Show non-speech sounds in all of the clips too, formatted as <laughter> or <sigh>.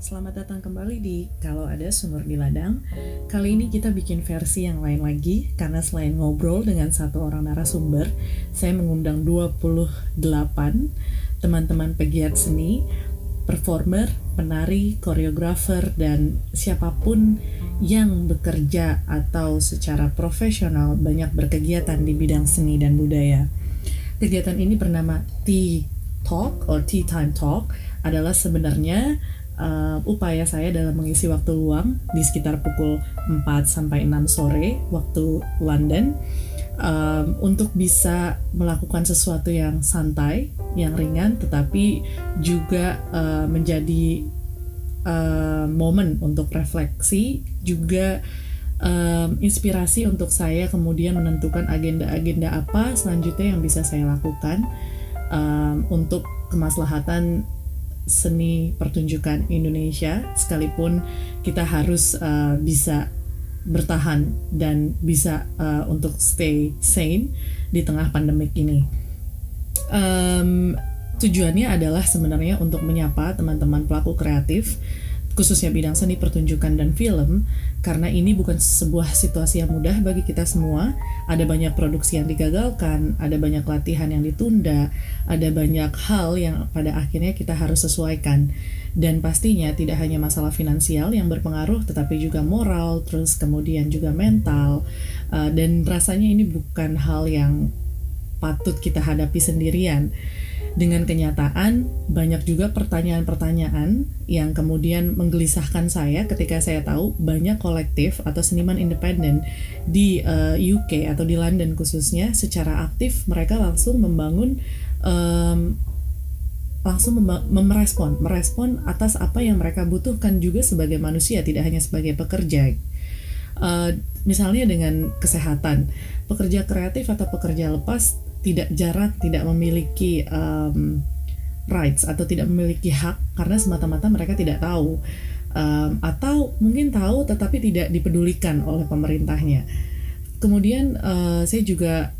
Selamat datang kembali di Kalau Ada Sumur di Ladang. Kali ini kita bikin versi yang lain lagi karena selain ngobrol dengan satu orang narasumber, saya mengundang 28 teman-teman pegiat seni, performer, penari, koreografer, dan siapa pun yang bekerja atau secara profesional banyak berkegiatan di bidang seni dan budaya. Kegiatan ini bernama Tea Talk atau Tea Time Talk adalah sebenarnya uh, upaya saya dalam mengisi waktu luang di sekitar pukul 4 sampai 6 sore waktu London um, untuk bisa melakukan sesuatu yang santai, yang ringan tetapi juga uh, menjadi uh, momen untuk refleksi juga um, inspirasi untuk saya kemudian menentukan agenda-agenda apa selanjutnya yang bisa saya lakukan um, untuk kemaslahatan seni pertunjukan Indonesia sekalipun kita harus uh, bisa bertahan dan bisa uh, untuk stay sane di tengah pandemik ini. Um, tujuannya adalah sebenarnya untuk menyapa teman-teman pelaku kreatif khususnya bidang seni pertunjukan dan film karena ini bukan sebuah situasi yang mudah bagi kita semua. Ada banyak produksi yang digagalkan ada banyak latihan yang ditunda ada banyak hal yang pada akhirnya kita harus sesuaikan. Dan pastinya tidak hanya masalah finansial yang berpengaruh tetapi juga moral terus kemudian juga mental. Uh, dan rasanya ini bukan hal yang patut kita hadapi sendirian dengan kenyataan banyak juga pertanyaan-pertanyaan yang kemudian menggelisahkan saya ketika saya tahu banyak kolektif atau seniman independen di uh, eh, UK atau di London khususnya secara aktif mereka langsung membangun um, langsung mem merespon merespon atas apa yang mereka butuhkan juga sebagai manusia tidak hanya sebagai pekerja. Uh, misalnya dengan kesehatan pekerja kreatif atau pekerja lepas tidak jarak tidak memiliki um, rights atau tidak memiliki hak karena semata-mata mereka tidak tahu um, atau mungkin tahu tetapi tidak dipedulikan oleh pemerintahnya. Kemudian uh, saya juga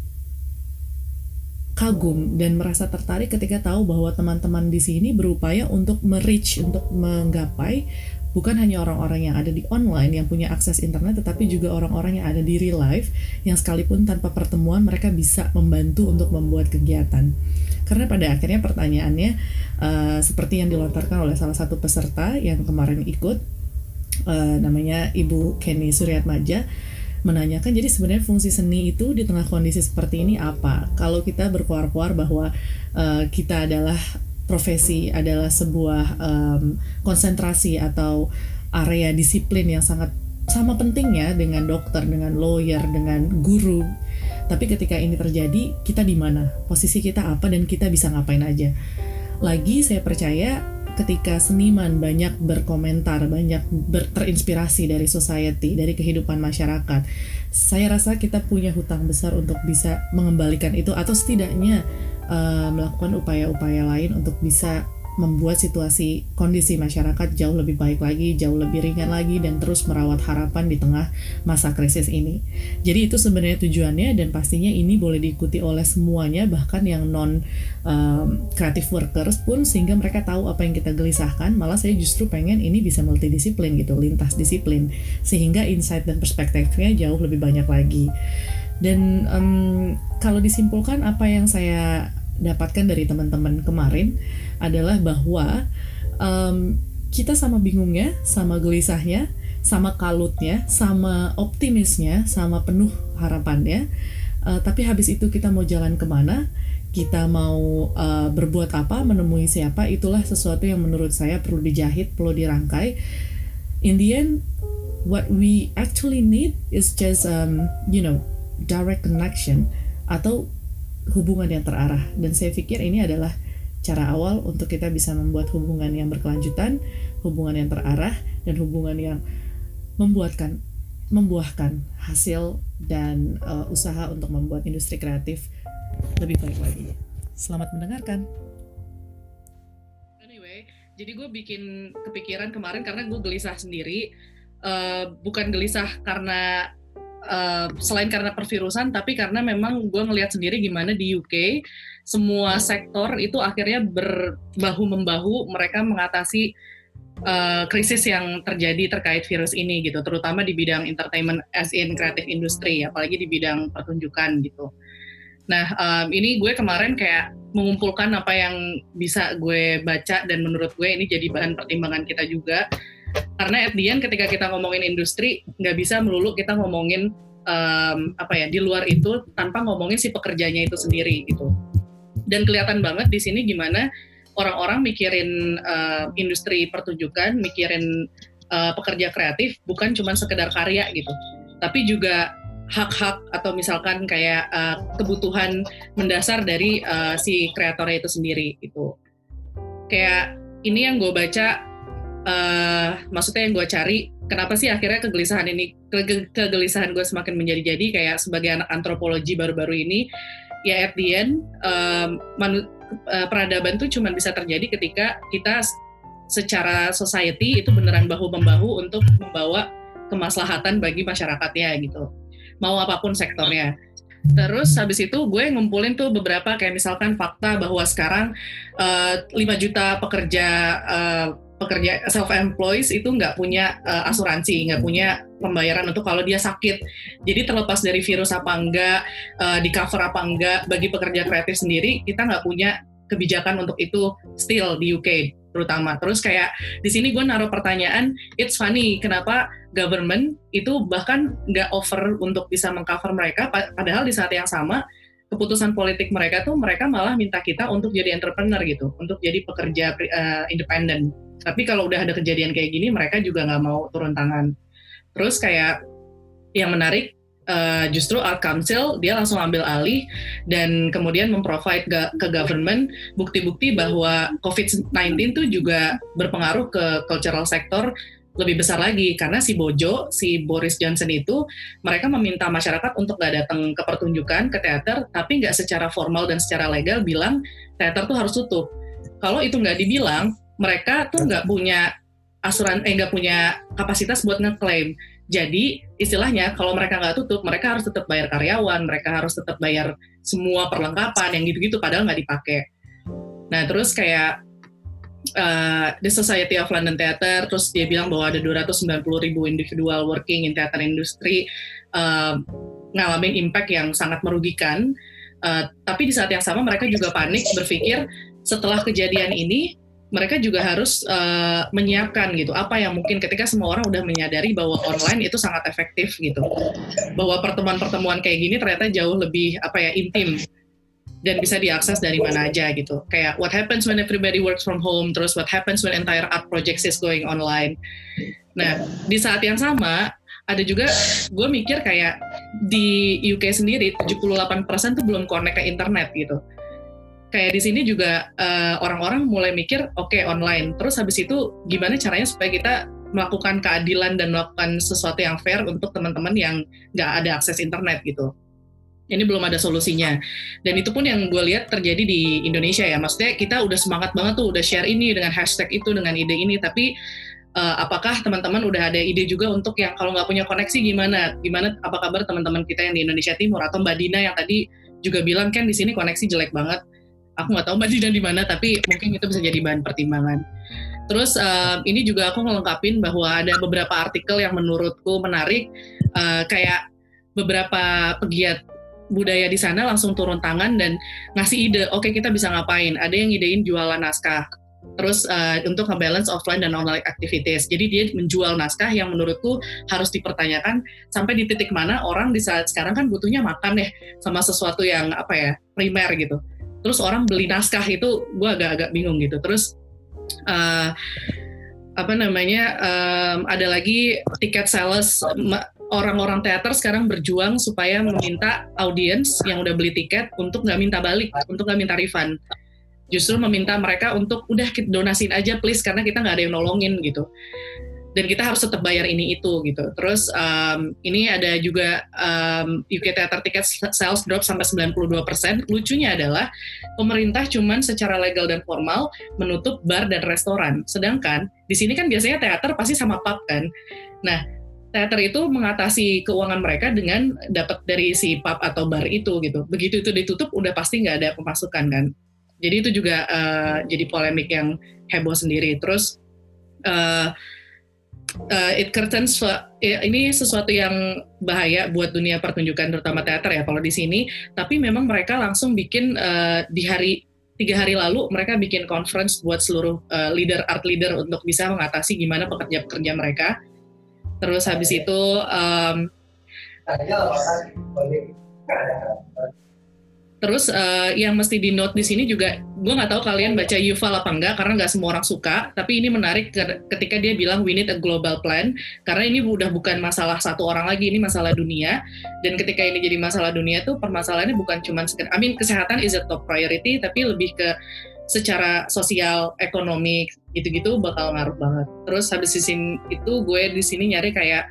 kagum dan merasa tertarik ketika tahu bahwa teman-teman di sini berupaya untuk merich untuk menggapai bukan hanya orang-orang yang ada di online yang punya akses internet tetapi juga orang-orang yang ada di real life yang sekalipun tanpa pertemuan mereka bisa membantu untuk membuat kegiatan. Karena pada akhirnya pertanyaannya uh, seperti yang dilontarkan oleh salah satu peserta yang kemarin ikut uh, namanya Ibu Kenny Suryatmaja menanyakan jadi sebenarnya fungsi seni itu di tengah kondisi seperti ini apa? Kalau kita berkuar-kuar bahwa uh, kita adalah profesi adalah sebuah um, konsentrasi atau area disiplin yang sangat sama pentingnya dengan dokter, dengan lawyer, dengan guru. Tapi ketika ini terjadi, kita di mana? Posisi kita apa dan kita bisa ngapain aja? Lagi saya percaya ketika seniman banyak berkomentar, banyak ber terinspirasi dari society, dari kehidupan masyarakat, saya rasa kita punya hutang besar untuk bisa mengembalikan itu atau setidaknya uh, melakukan upaya-upaya lain untuk bisa membuat situasi kondisi masyarakat jauh lebih baik lagi, jauh lebih ringan lagi dan terus merawat harapan di tengah masa krisis ini. Jadi itu sebenarnya tujuannya dan pastinya ini boleh diikuti oleh semuanya bahkan yang non um, creative workers pun sehingga mereka tahu apa yang kita gelisahkan. Malah saya justru pengen ini bisa multidisiplin gitu, lintas disiplin sehingga insight dan perspektifnya jauh lebih banyak lagi. Dan um, kalau disimpulkan apa yang saya dapatkan dari teman-teman kemarin adalah bahwa um, kita sama bingungnya, sama gelisahnya, sama kalutnya, sama optimisnya, sama penuh harapannya. Uh, tapi habis itu kita mau jalan ke mana, kita mau uh, berbuat apa, menemui siapa, itulah sesuatu yang menurut saya perlu dijahit, perlu dirangkai. In the end, what we actually need is just um, you know direct connection atau hubungan yang terarah dan saya pikir ini adalah cara awal untuk kita bisa membuat hubungan yang berkelanjutan, hubungan yang terarah dan hubungan yang membuatkan membuahkan hasil dan uh, usaha untuk membuat industri kreatif lebih baik lagi. Selamat mendengarkan. Anyway, jadi gue bikin kepikiran kemarin karena gue gelisah sendiri, uh, bukan gelisah karena uh, selain karena pervirusan tapi karena memang gue ngelihat sendiri gimana di UK semua sektor itu akhirnya berbahu membahu mereka mengatasi uh, krisis yang terjadi terkait virus ini gitu, terutama di bidang entertainment as in creative industry, apalagi di bidang pertunjukan gitu. Nah, um, ini gue kemarin kayak mengumpulkan apa yang bisa gue baca dan menurut gue ini jadi bahan pertimbangan kita juga. Karena at the end ketika kita ngomongin industri, nggak bisa melulu kita ngomongin um, apa ya di luar itu tanpa ngomongin si pekerjanya itu sendiri gitu. Dan kelihatan banget di sini gimana orang-orang mikirin uh, industri pertunjukan, mikirin uh, pekerja kreatif bukan cuma sekedar karya gitu, tapi juga hak-hak atau misalkan kayak uh, kebutuhan mendasar dari uh, si kreatornya itu sendiri itu kayak ini yang gue baca uh, maksudnya yang gue cari kenapa sih akhirnya kegelisahan ini ke kegelisahan gue semakin menjadi-jadi kayak sebagai anak antropologi baru-baru ini ya at the end um, uh, peradaban tuh cuma bisa terjadi ketika kita secara society itu beneran bahu membahu untuk membawa kemaslahatan bagi masyarakatnya gitu mau apa pun sektornya. Terus habis itu gue ngumpulin tuh beberapa kayak misalkan fakta bahwa sekarang uh, eh, 5 juta pekerja uh, pekerja self employed itu nggak punya uh, asuransi, nggak punya pembayaran untuk kalau dia sakit. Jadi terlepas dari virus apa enggak, uh, di cover apa enggak, bagi pekerja kreatif sendiri kita nggak punya kebijakan untuk itu still di UK terutama. Terus kayak di sini gue naruh pertanyaan, it's funny kenapa government itu bahkan nggak offer untuk bisa mengcover mereka, padahal di saat yang sama keputusan politik mereka tuh mereka malah minta kita untuk jadi entrepreneur gitu, untuk jadi pekerja uh, independen. Tapi kalau udah ada kejadian kayak gini, mereka juga nggak mau turun tangan. Terus kayak yang menarik uh, justru Art Council dia langsung ambil alih dan kemudian memprovide ke government bukti-bukti bahwa COVID-19 itu juga berpengaruh ke cultural sector lebih besar lagi karena si Bojo, si Boris Johnson itu mereka meminta masyarakat untuk nggak datang ke pertunjukan, ke teater, tapi nggak secara formal dan secara legal bilang teater tuh harus tutup. Kalau itu nggak dibilang, mereka tuh nggak punya asuran, eh nggak punya kapasitas buat ngeklaim. Jadi istilahnya kalau mereka nggak tutup, mereka harus tetap bayar karyawan, mereka harus tetap bayar semua perlengkapan yang gitu-gitu, padahal nggak dipakai. Nah terus kayak uh, The Society of London Theatre, terus dia bilang bahwa ada 290 ribu individual working in theater industry uh, ngalamin impact yang sangat merugikan. Uh, tapi di saat yang sama mereka juga panik berpikir setelah kejadian ini mereka juga harus uh, menyiapkan gitu apa yang mungkin ketika semua orang udah menyadari bahwa online itu sangat efektif gitu. Bahwa pertemuan-pertemuan kayak gini ternyata jauh lebih apa ya intim dan bisa diakses dari mana aja gitu. Kayak what happens when everybody works from home terus what happens when entire art projects is going online. Nah di saat yang sama ada juga gue mikir kayak di UK sendiri 78% tuh belum connect ke internet gitu kayak di sini juga eh, orang-orang mulai mikir oke okay, online. Terus habis itu gimana caranya supaya kita melakukan keadilan dan melakukan sesuatu yang fair untuk teman-teman yang nggak ada akses internet gitu. Ini belum ada solusinya. Dan itu pun yang gue lihat terjadi di Indonesia ya. Maksudnya kita udah semangat banget tuh udah share ini dengan hashtag itu dengan ide ini. Tapi uh, apakah teman-teman udah ada ide juga untuk yang kalau nggak punya koneksi gimana? Gimana apa kabar teman-teman kita yang di Indonesia Timur? Atau Mbak Dina yang tadi juga bilang kan di sini koneksi jelek banget aku nggak tahu mbak Dina di mana tapi mungkin itu bisa jadi bahan pertimbangan. Terus uh, ini juga aku ngelengkapin bahwa ada beberapa artikel yang menurutku menarik uh, kayak beberapa pegiat budaya di sana langsung turun tangan dan ngasih ide oke okay, kita bisa ngapain? Ada yang idein jualan naskah. Terus uh, untuk nge-balance offline dan online activities. Jadi dia menjual naskah yang menurutku harus dipertanyakan sampai di titik mana orang di saat sekarang kan butuhnya makan deh sama sesuatu yang apa ya primer gitu terus orang beli naskah itu gue agak-agak bingung gitu. Terus uh, apa namanya um, ada lagi tiket sales orang-orang teater sekarang berjuang supaya meminta audiens yang udah beli tiket untuk nggak minta balik untuk nggak minta refund. Justru meminta mereka untuk udah donasin aja please karena kita nggak ada yang nolongin gitu dan kita harus tetap bayar ini itu gitu. Terus um, ini ada juga um, UK Theater Ticket Sales drop sampai 92%. Lucunya adalah pemerintah cuman secara legal dan formal menutup bar dan restoran. Sedangkan di sini kan biasanya teater pasti sama pub kan. Nah, teater itu mengatasi keuangan mereka dengan dapat dari si pub atau bar itu gitu. Begitu itu ditutup udah pasti nggak ada pemasukan kan. Jadi itu juga uh, jadi polemik yang heboh sendiri. Terus uh, uh, it curtains ya, ini sesuatu yang bahaya buat dunia pertunjukan terutama teater ya kalau di sini. Tapi memang mereka langsung bikin uh, di hari tiga hari lalu mereka bikin conference buat seluruh uh, leader art leader untuk bisa mengatasi gimana pekerja-pekerja mereka. Terus habis itu um, Terus uh, yang mesti di note di sini juga, gue nggak tahu kalian baca Yuval apa enggak, karena nggak semua orang suka. Tapi ini menarik ketika dia bilang we need a global plan, karena ini udah bukan masalah satu orang lagi, ini masalah dunia. Dan ketika ini jadi masalah dunia tuh permasalahannya bukan cuma sekedar, I mean kesehatan is a top priority, tapi lebih ke secara sosial, ekonomi gitu-gitu bakal ngaruh banget. Terus habis di sini itu gue di sini nyari kayak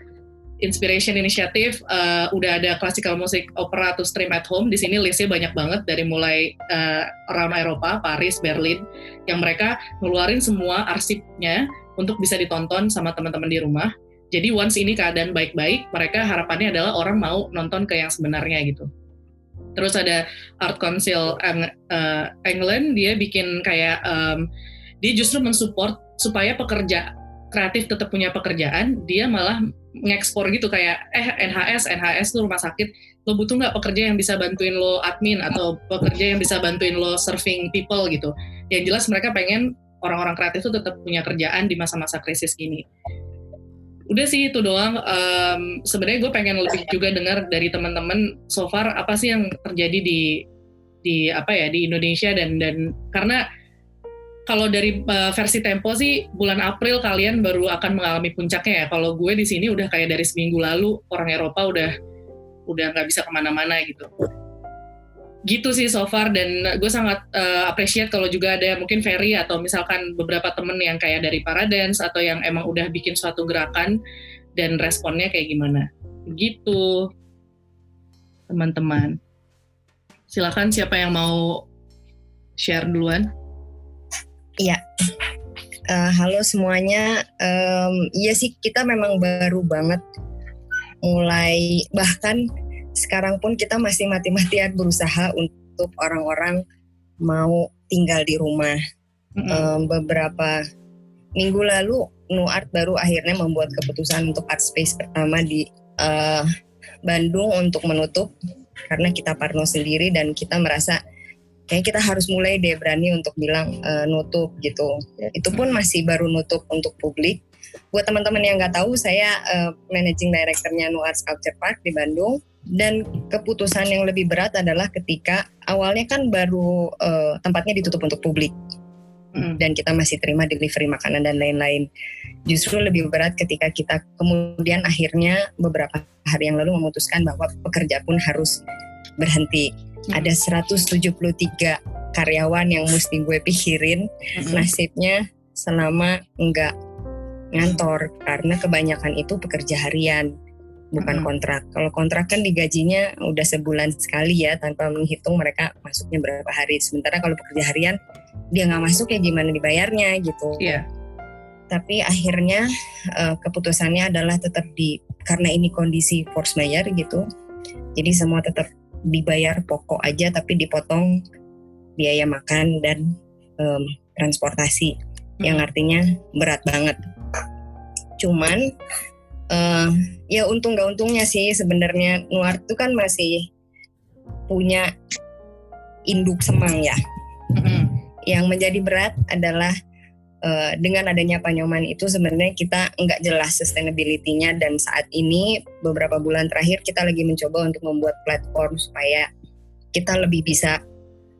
Inspiration Initiative uh, udah ada classical music opera to stream at home. Di sini listnya banyak banget dari mulai uh, around Eropa, Paris, Berlin, yang mereka ngeluarin semua arsipnya untuk bisa ditonton sama teman-teman di rumah. Jadi once ini keadaan baik-baik, mereka harapannya adalah orang mau nonton ke yang sebenarnya gitu. Terus ada Art Council uh, England, dia bikin kayak um, dia justru mensupport supaya pekerja kreatif tetap punya pekerjaan, dia malah ngekspor gitu kayak eh NHS NHS tuh rumah sakit lo butuh nggak pekerja yang bisa bantuin lo admin atau pekerja yang bisa bantuin lo serving people gitu? Yang jelas mereka pengen orang-orang kreatif tuh tetap punya kerjaan di masa-masa krisis gini. Udah sih itu doang um, sebenarnya gue pengen lebih juga dengar dari teman-teman so far apa sih yang terjadi di di apa ya di Indonesia dan dan karena kalau dari uh, versi Tempo sih bulan April kalian baru akan mengalami puncaknya ya. Kalau gue di sini udah kayak dari seminggu lalu orang Eropa udah udah nggak bisa ke mana-mana gitu. Gitu sih so far dan gue sangat uh, appreciate kalau juga ada mungkin Ferry atau misalkan beberapa temen yang kayak dari Paradance atau yang emang udah bikin suatu gerakan dan responnya kayak gimana. Gitu teman-teman. Silakan siapa yang mau share duluan. Iya. Uh, halo semuanya. Um, iya sih kita memang baru banget mulai bahkan sekarang pun kita masih mati-matian berusaha untuk orang-orang mau tinggal di rumah. Mm-hmm. Um, beberapa minggu lalu Nuart baru akhirnya membuat keputusan untuk art space pertama di uh, Bandung untuk menutup karena kita parno sendiri dan kita merasa kayak kita harus mulai deh berani untuk bilang uh, nutup gitu. Itu pun masih baru nutup untuk publik. Buat teman-teman yang nggak tahu, saya uh, managing directornya Nu Art Sculpture Park di Bandung. Dan keputusan yang lebih berat adalah ketika awalnya kan baru uh, tempatnya ditutup untuk publik. Dan kita masih terima delivery makanan dan lain-lain. Justru lebih berat ketika kita kemudian akhirnya beberapa hari yang lalu memutuskan bahwa pekerja pun harus berhenti hmm. ada 173 karyawan yang mesti gue pikirin hmm. nasibnya selama enggak ngantor karena kebanyakan itu pekerja harian bukan hmm. kontrak. Kalau kontrak kan digajinya udah sebulan sekali ya tanpa menghitung mereka masuknya berapa hari. Sementara kalau pekerja harian dia nggak masuk ya gimana dibayarnya gitu. Iya. Yeah. Tapi akhirnya uh, keputusannya adalah tetap di karena ini kondisi force majeure gitu. Jadi semua tetap dibayar pokok aja tapi dipotong biaya makan dan um, transportasi hmm. yang artinya berat banget. Cuman uh, ya untung gak untungnya sih sebenarnya Nuar itu kan masih punya induk semang ya. Hmm. Yang menjadi berat adalah uh, dengan adanya Panyoman itu sebenarnya kita nggak jelas sustainability-nya dan saat ini beberapa bulan terakhir kita lagi mencoba untuk membuat platform supaya kita lebih bisa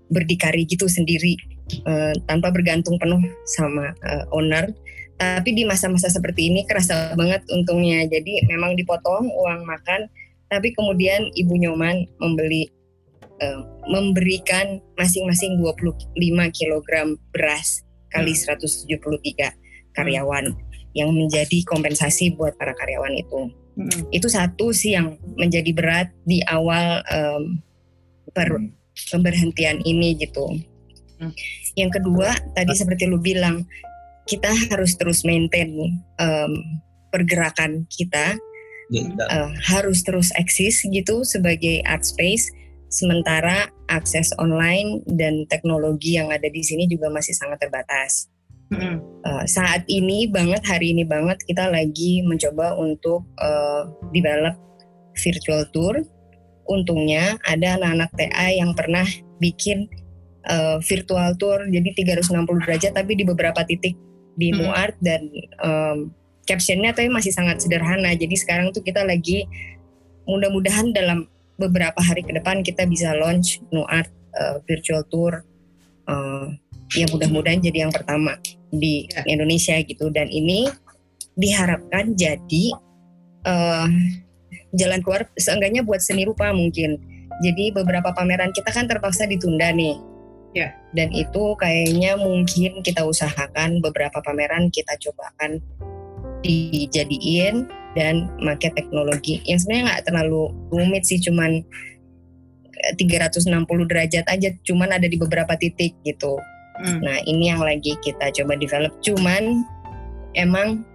berdikari gitu sendiri uh, tanpa bergantung penuh sama uh, owner. Tapi di masa-masa seperti ini kerasa banget untungnya. Jadi memang dipotong uang makan, tapi kemudian Ibu Nyoman membeli uh, memberikan masing-masing 25 kg beras kali 173 hmm. karyawan yang menjadi kompensasi buat para karyawan itu. Hmm. Itu satu sih yang menjadi berat di awal um, per, hmm. pemberhentian ini gitu. Hmm. Yang kedua tadi seperti lu bilang kita harus terus maintain um, pergerakan kita uh, harus terus eksis gitu sebagai art space Sementara akses online dan teknologi yang ada di sini juga masih sangat terbatas. Mm-hmm. Uh, saat ini banget, hari ini banget kita lagi mencoba untuk uh, develop virtual tour. Untungnya ada anak-anak TA yang pernah bikin uh, virtual tour jadi 360 derajat tapi di beberapa titik di mm-hmm. Muart dan um, captionnya tapi masih sangat sederhana. Jadi sekarang tuh kita lagi mudah-mudahan dalam beberapa hari ke depan kita bisa launch Nuart uh, virtual tour uh, yang mudah-mudahan jadi yang pertama di ya. Indonesia gitu. Dan ini diharapkan jadi uh, jalan keluar seenggaknya buat seni rupa mungkin. Jadi beberapa pameran kita kan terpaksa ditunda nih. Ya. Dan itu kayaknya mungkin kita usahakan beberapa pameran kita cobakan dijadiin dan pakai teknologi yang sebenarnya nggak terlalu rumit sih cuman 360 eh, derajat aja cuman ada di beberapa titik gitu hmm. nah ini yang lagi kita coba develop cuman emang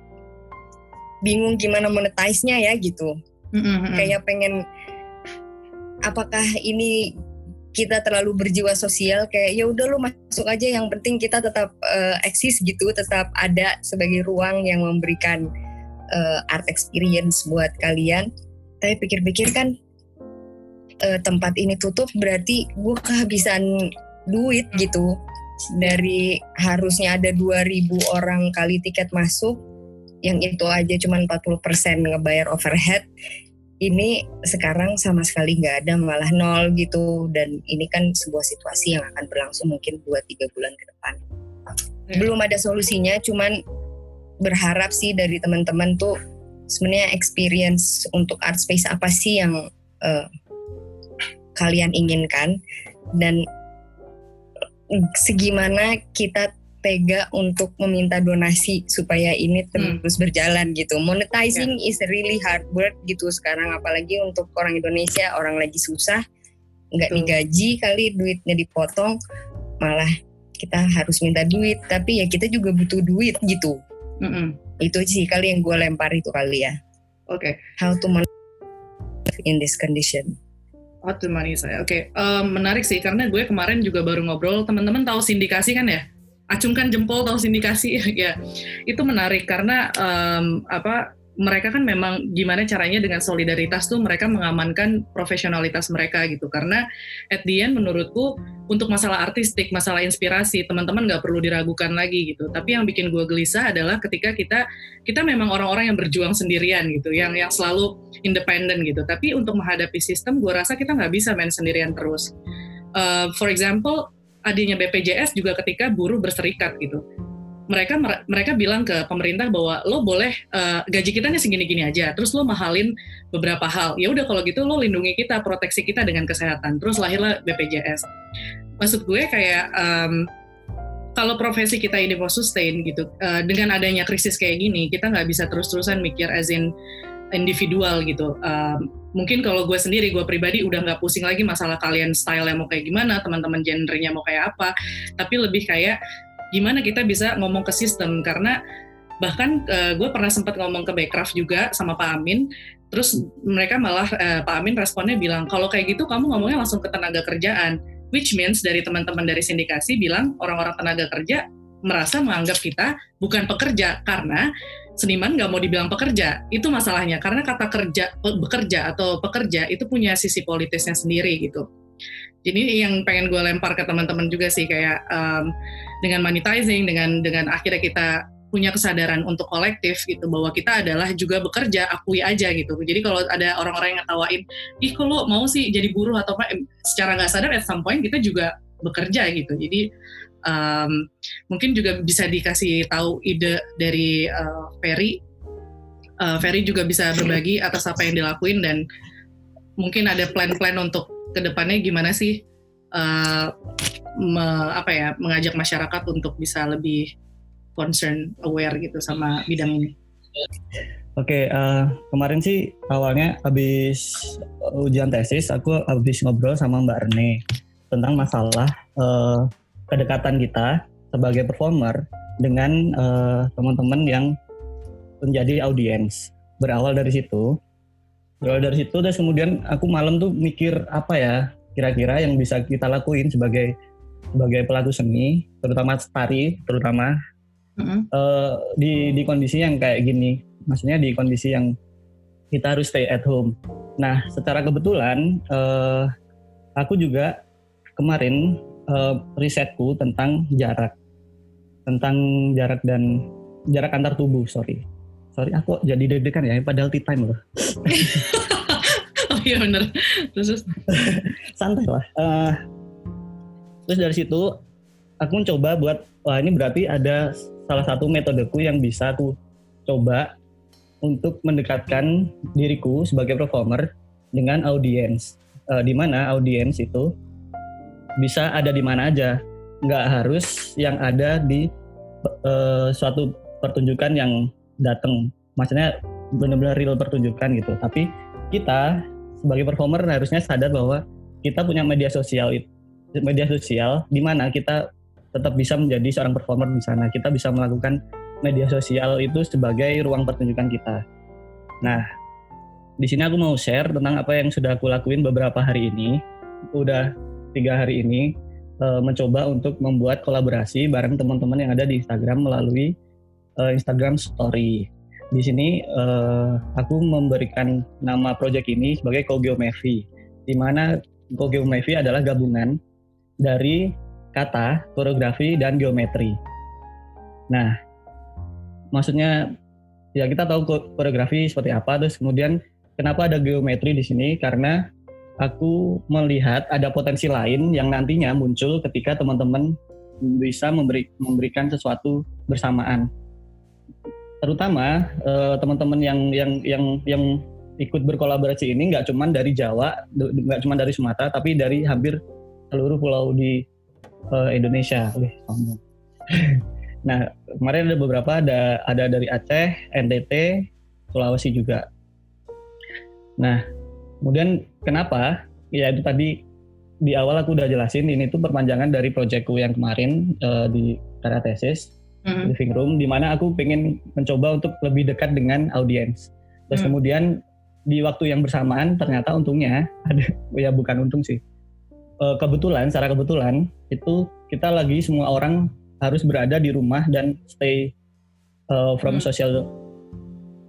bingung gimana monetize-nya ya gitu hmm, hmm, hmm. kayak pengen apakah ini kita terlalu berjiwa sosial kayak ya udah lu masuk aja yang penting kita tetap uh, eksis gitu tetap ada sebagai ruang yang memberikan uh, art experience buat kalian. Tapi pikir-pikir kan uh, tempat ini tutup berarti gue kehabisan duit gitu. Dari harusnya ada 2000 orang kali tiket masuk yang itu aja cuma 40% ngebayar overhead ini sekarang sama sekali nggak ada malah nol gitu. Dan ini kan sebuah situasi yang akan berlangsung mungkin 2-3 bulan ke depan. Hmm. belum ada solusinya cuman berharap sih dari teman-teman tuh sebenarnya experience untuk art space apa sih yang uh, kalian inginkan. Dan segimana kita tega untuk meminta donasi supaya ini hmm. terus hmm. berjalan gitu. Monetizing yeah. is really hard work gitu sekarang apalagi untuk orang Indonesia orang lagi susah nggak digaji kali duitnya dipotong malah kita harus minta duit tapi ya kita juga butuh duit gitu mm -mm. itu sih kali yang gue lempar itu kali ya oke okay. how to manage in this condition how to saya oke okay. um, menarik sih karena gue kemarin juga baru ngobrol teman-teman tahu sindikasi kan ya acungkan jempol tahu sindikasi <laughs> ya itu menarik karena um, apa mereka kan memang gimana caranya dengan solidaritas tuh mereka mengamankan profesionalitas mereka gitu. Karena at the end menurutku untuk masalah artistik masalah inspirasi teman-teman nggak perlu diragukan lagi gitu. Tapi yang bikin gue gelisah adalah ketika kita kita memang orang-orang yang berjuang sendirian gitu yang yang selalu independen gitu. Tapi untuk menghadapi sistem gue rasa kita nggak bisa main sendirian terus. Uh, for example adanya BPJS juga ketika buruh berserikat gitu mereka mereka bilang ke pemerintah bahwa lo boleh uh, gaji kita nih segini-gini aja, terus lo mahalin beberapa hal. Ya udah kalau gitu lo lindungi kita, proteksi kita dengan kesehatan. Terus lahirlah BPJS. Maksud gue kayak um, kalau profesi kita ini mau sustain gitu, uh, dengan adanya krisis kayak gini, kita nggak bisa terus-terusan mikir as individual gitu. Um, mungkin kalau gue sendiri, gue pribadi udah nggak pusing lagi masalah kalian style yang mau kayak gimana, teman-teman genrenya mau kayak apa, tapi lebih kayak gimana kita bisa ngomong ke sistem. Karena bahkan uh, gue pernah sempat ngomong ke Backcraft juga sama Pak Amin. Terus mereka malah uh, Pak Amin responnya bilang kalau kayak gitu kamu ngomongnya langsung ke tenaga kerjaan. Which means dari teman-teman dari sindikasi bilang orang-orang tenaga kerja merasa menganggap kita bukan pekerja. Karena seniman nggak mau dibilang pekerja itu masalahnya. Karena kata kerja bekerja atau pekerja itu punya sisi politisnya sendiri gitu. Jadi yang pengen gue lempar ke teman-teman juga sih kayak um, dengan monetizing, dengan dengan akhirnya kita punya kesadaran untuk kolektif gitu bahwa kita adalah juga bekerja akui aja gitu. Jadi kalau ada orang-orang yang ngetawain ih kalau mau sih jadi buruh atau apa? Secara nggak sadar at some point kita juga bekerja gitu. Jadi um, mungkin juga bisa dikasih tahu ide dari uh, Ferry uh, Ferry juga bisa berbagi atas apa yang dilakuin dan mungkin ada plan-plan untuk ke depannya gimana sih uh, me, apa ya mengajak masyarakat untuk bisa lebih concern aware gitu sama bidang ini. Oke, okay, uh, kemarin sih awalnya habis ujian tesis aku habis ngobrol sama Mbak Rene tentang masalah uh, kedekatan kita sebagai performer dengan teman-teman uh, yang menjadi audiens. Berawal dari situ, berawal dari situ terus kemudian aku malam tuh mikir apa ya kira-kira yang bisa kita lakuin sebagai sebagai pelaku seni terutama tari terutama Mm-hmm. uh, di di kondisi yang kayak gini, maksudnya di kondisi yang kita harus stay at home. Nah, secara kebetulan uh, aku juga kemarin uh, risetku tentang jarak, tentang jarak dan jarak antar tubuh, sorry. Sorry, aku jadi deg-degan ya, padahal tea time loh. <laughs> oh iya bener. Terus <laughs> santai lah. Uh, terus dari situ aku mencoba buat wah ini berarti ada salah satu metodeku yang bisa aku coba untuk mendekatkan diriku sebagai performer dengan audiens. Uh, di mana audiens itu bisa ada di mana aja, nggak harus yang ada di uh, suatu pertunjukan yang datang. Maksudnya benar-benar real pertunjukan gitu. Tapi kita sebagai performer harusnya sadar bahwa kita punya media sosial media sosial di mana kita tetap bisa menjadi seorang performer di sana. Kita bisa melakukan media sosial itu sebagai ruang pertunjukan kita. Nah, di sini aku mau share tentang apa yang sudah aku lakuin beberapa hari ini. Udah tiga hari ini uh, mencoba untuk membuat kolaborasi bareng teman-teman yang ada di Instagram melalui uh, Instagram Story. Di sini uh, aku memberikan nama project ini sebagai Kogeometry, di mana Kogeometry adalah gabungan dari kata, koreografi, dan geometri. Nah, maksudnya ya kita tahu koreografi seperti apa, terus kemudian kenapa ada geometri di sini? Karena aku melihat ada potensi lain yang nantinya muncul ketika teman-teman bisa memberi, memberikan sesuatu bersamaan. Terutama uh, teman-teman yang yang yang yang ikut berkolaborasi ini nggak cuma dari Jawa, nggak cuma dari Sumatera, tapi dari hampir seluruh pulau di uh, Indonesia. <laughs> Nah, kemarin ada beberapa ada ada dari Aceh, NTT, Sulawesi juga. Nah, kemudian kenapa? Ya itu tadi di awal aku udah jelasin ini tuh perpanjangan dari proyekku yang kemarin uh, di karya tesis mm-hmm. living room di mana aku pengen mencoba untuk lebih dekat dengan audiens. Terus mm. kemudian di waktu yang bersamaan ternyata untungnya <laughs> ada ya bukan untung sih uh, kebetulan, secara kebetulan itu kita lagi semua orang harus berada di rumah dan stay uh, from hmm. social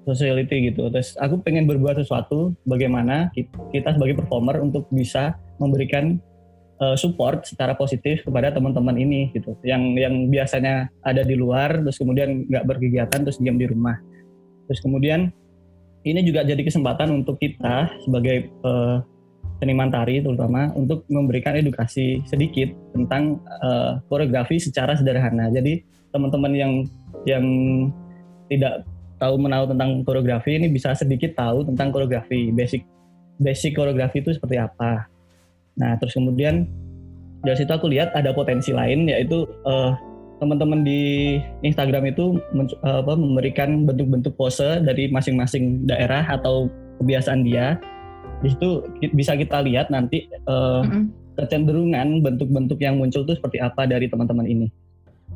sociality gitu. Terus aku pengen berbuat sesuatu bagaimana kita sebagai performer untuk bisa memberikan uh, support secara positif kepada teman-teman ini gitu. Yang yang biasanya ada di luar terus kemudian nggak berkegiatan terus diam di rumah. Terus kemudian ini juga jadi kesempatan untuk kita sebagai uh, seniman tari terutama untuk memberikan edukasi sedikit tentang uh, koreografi secara sederhana. Jadi teman-teman yang yang tidak tahu menahu tentang koreografi ini bisa sedikit tahu tentang koreografi basic basic koreografi itu seperti apa. Nah terus kemudian dari situ aku lihat ada potensi lain yaitu uh, teman-teman di Instagram itu men, uh, apa, memberikan bentuk-bentuk pose dari masing-masing daerah atau kebiasaan dia di situ bisa kita lihat nanti uh, mm-hmm. kecenderungan bentuk-bentuk yang muncul itu seperti apa dari teman-teman ini.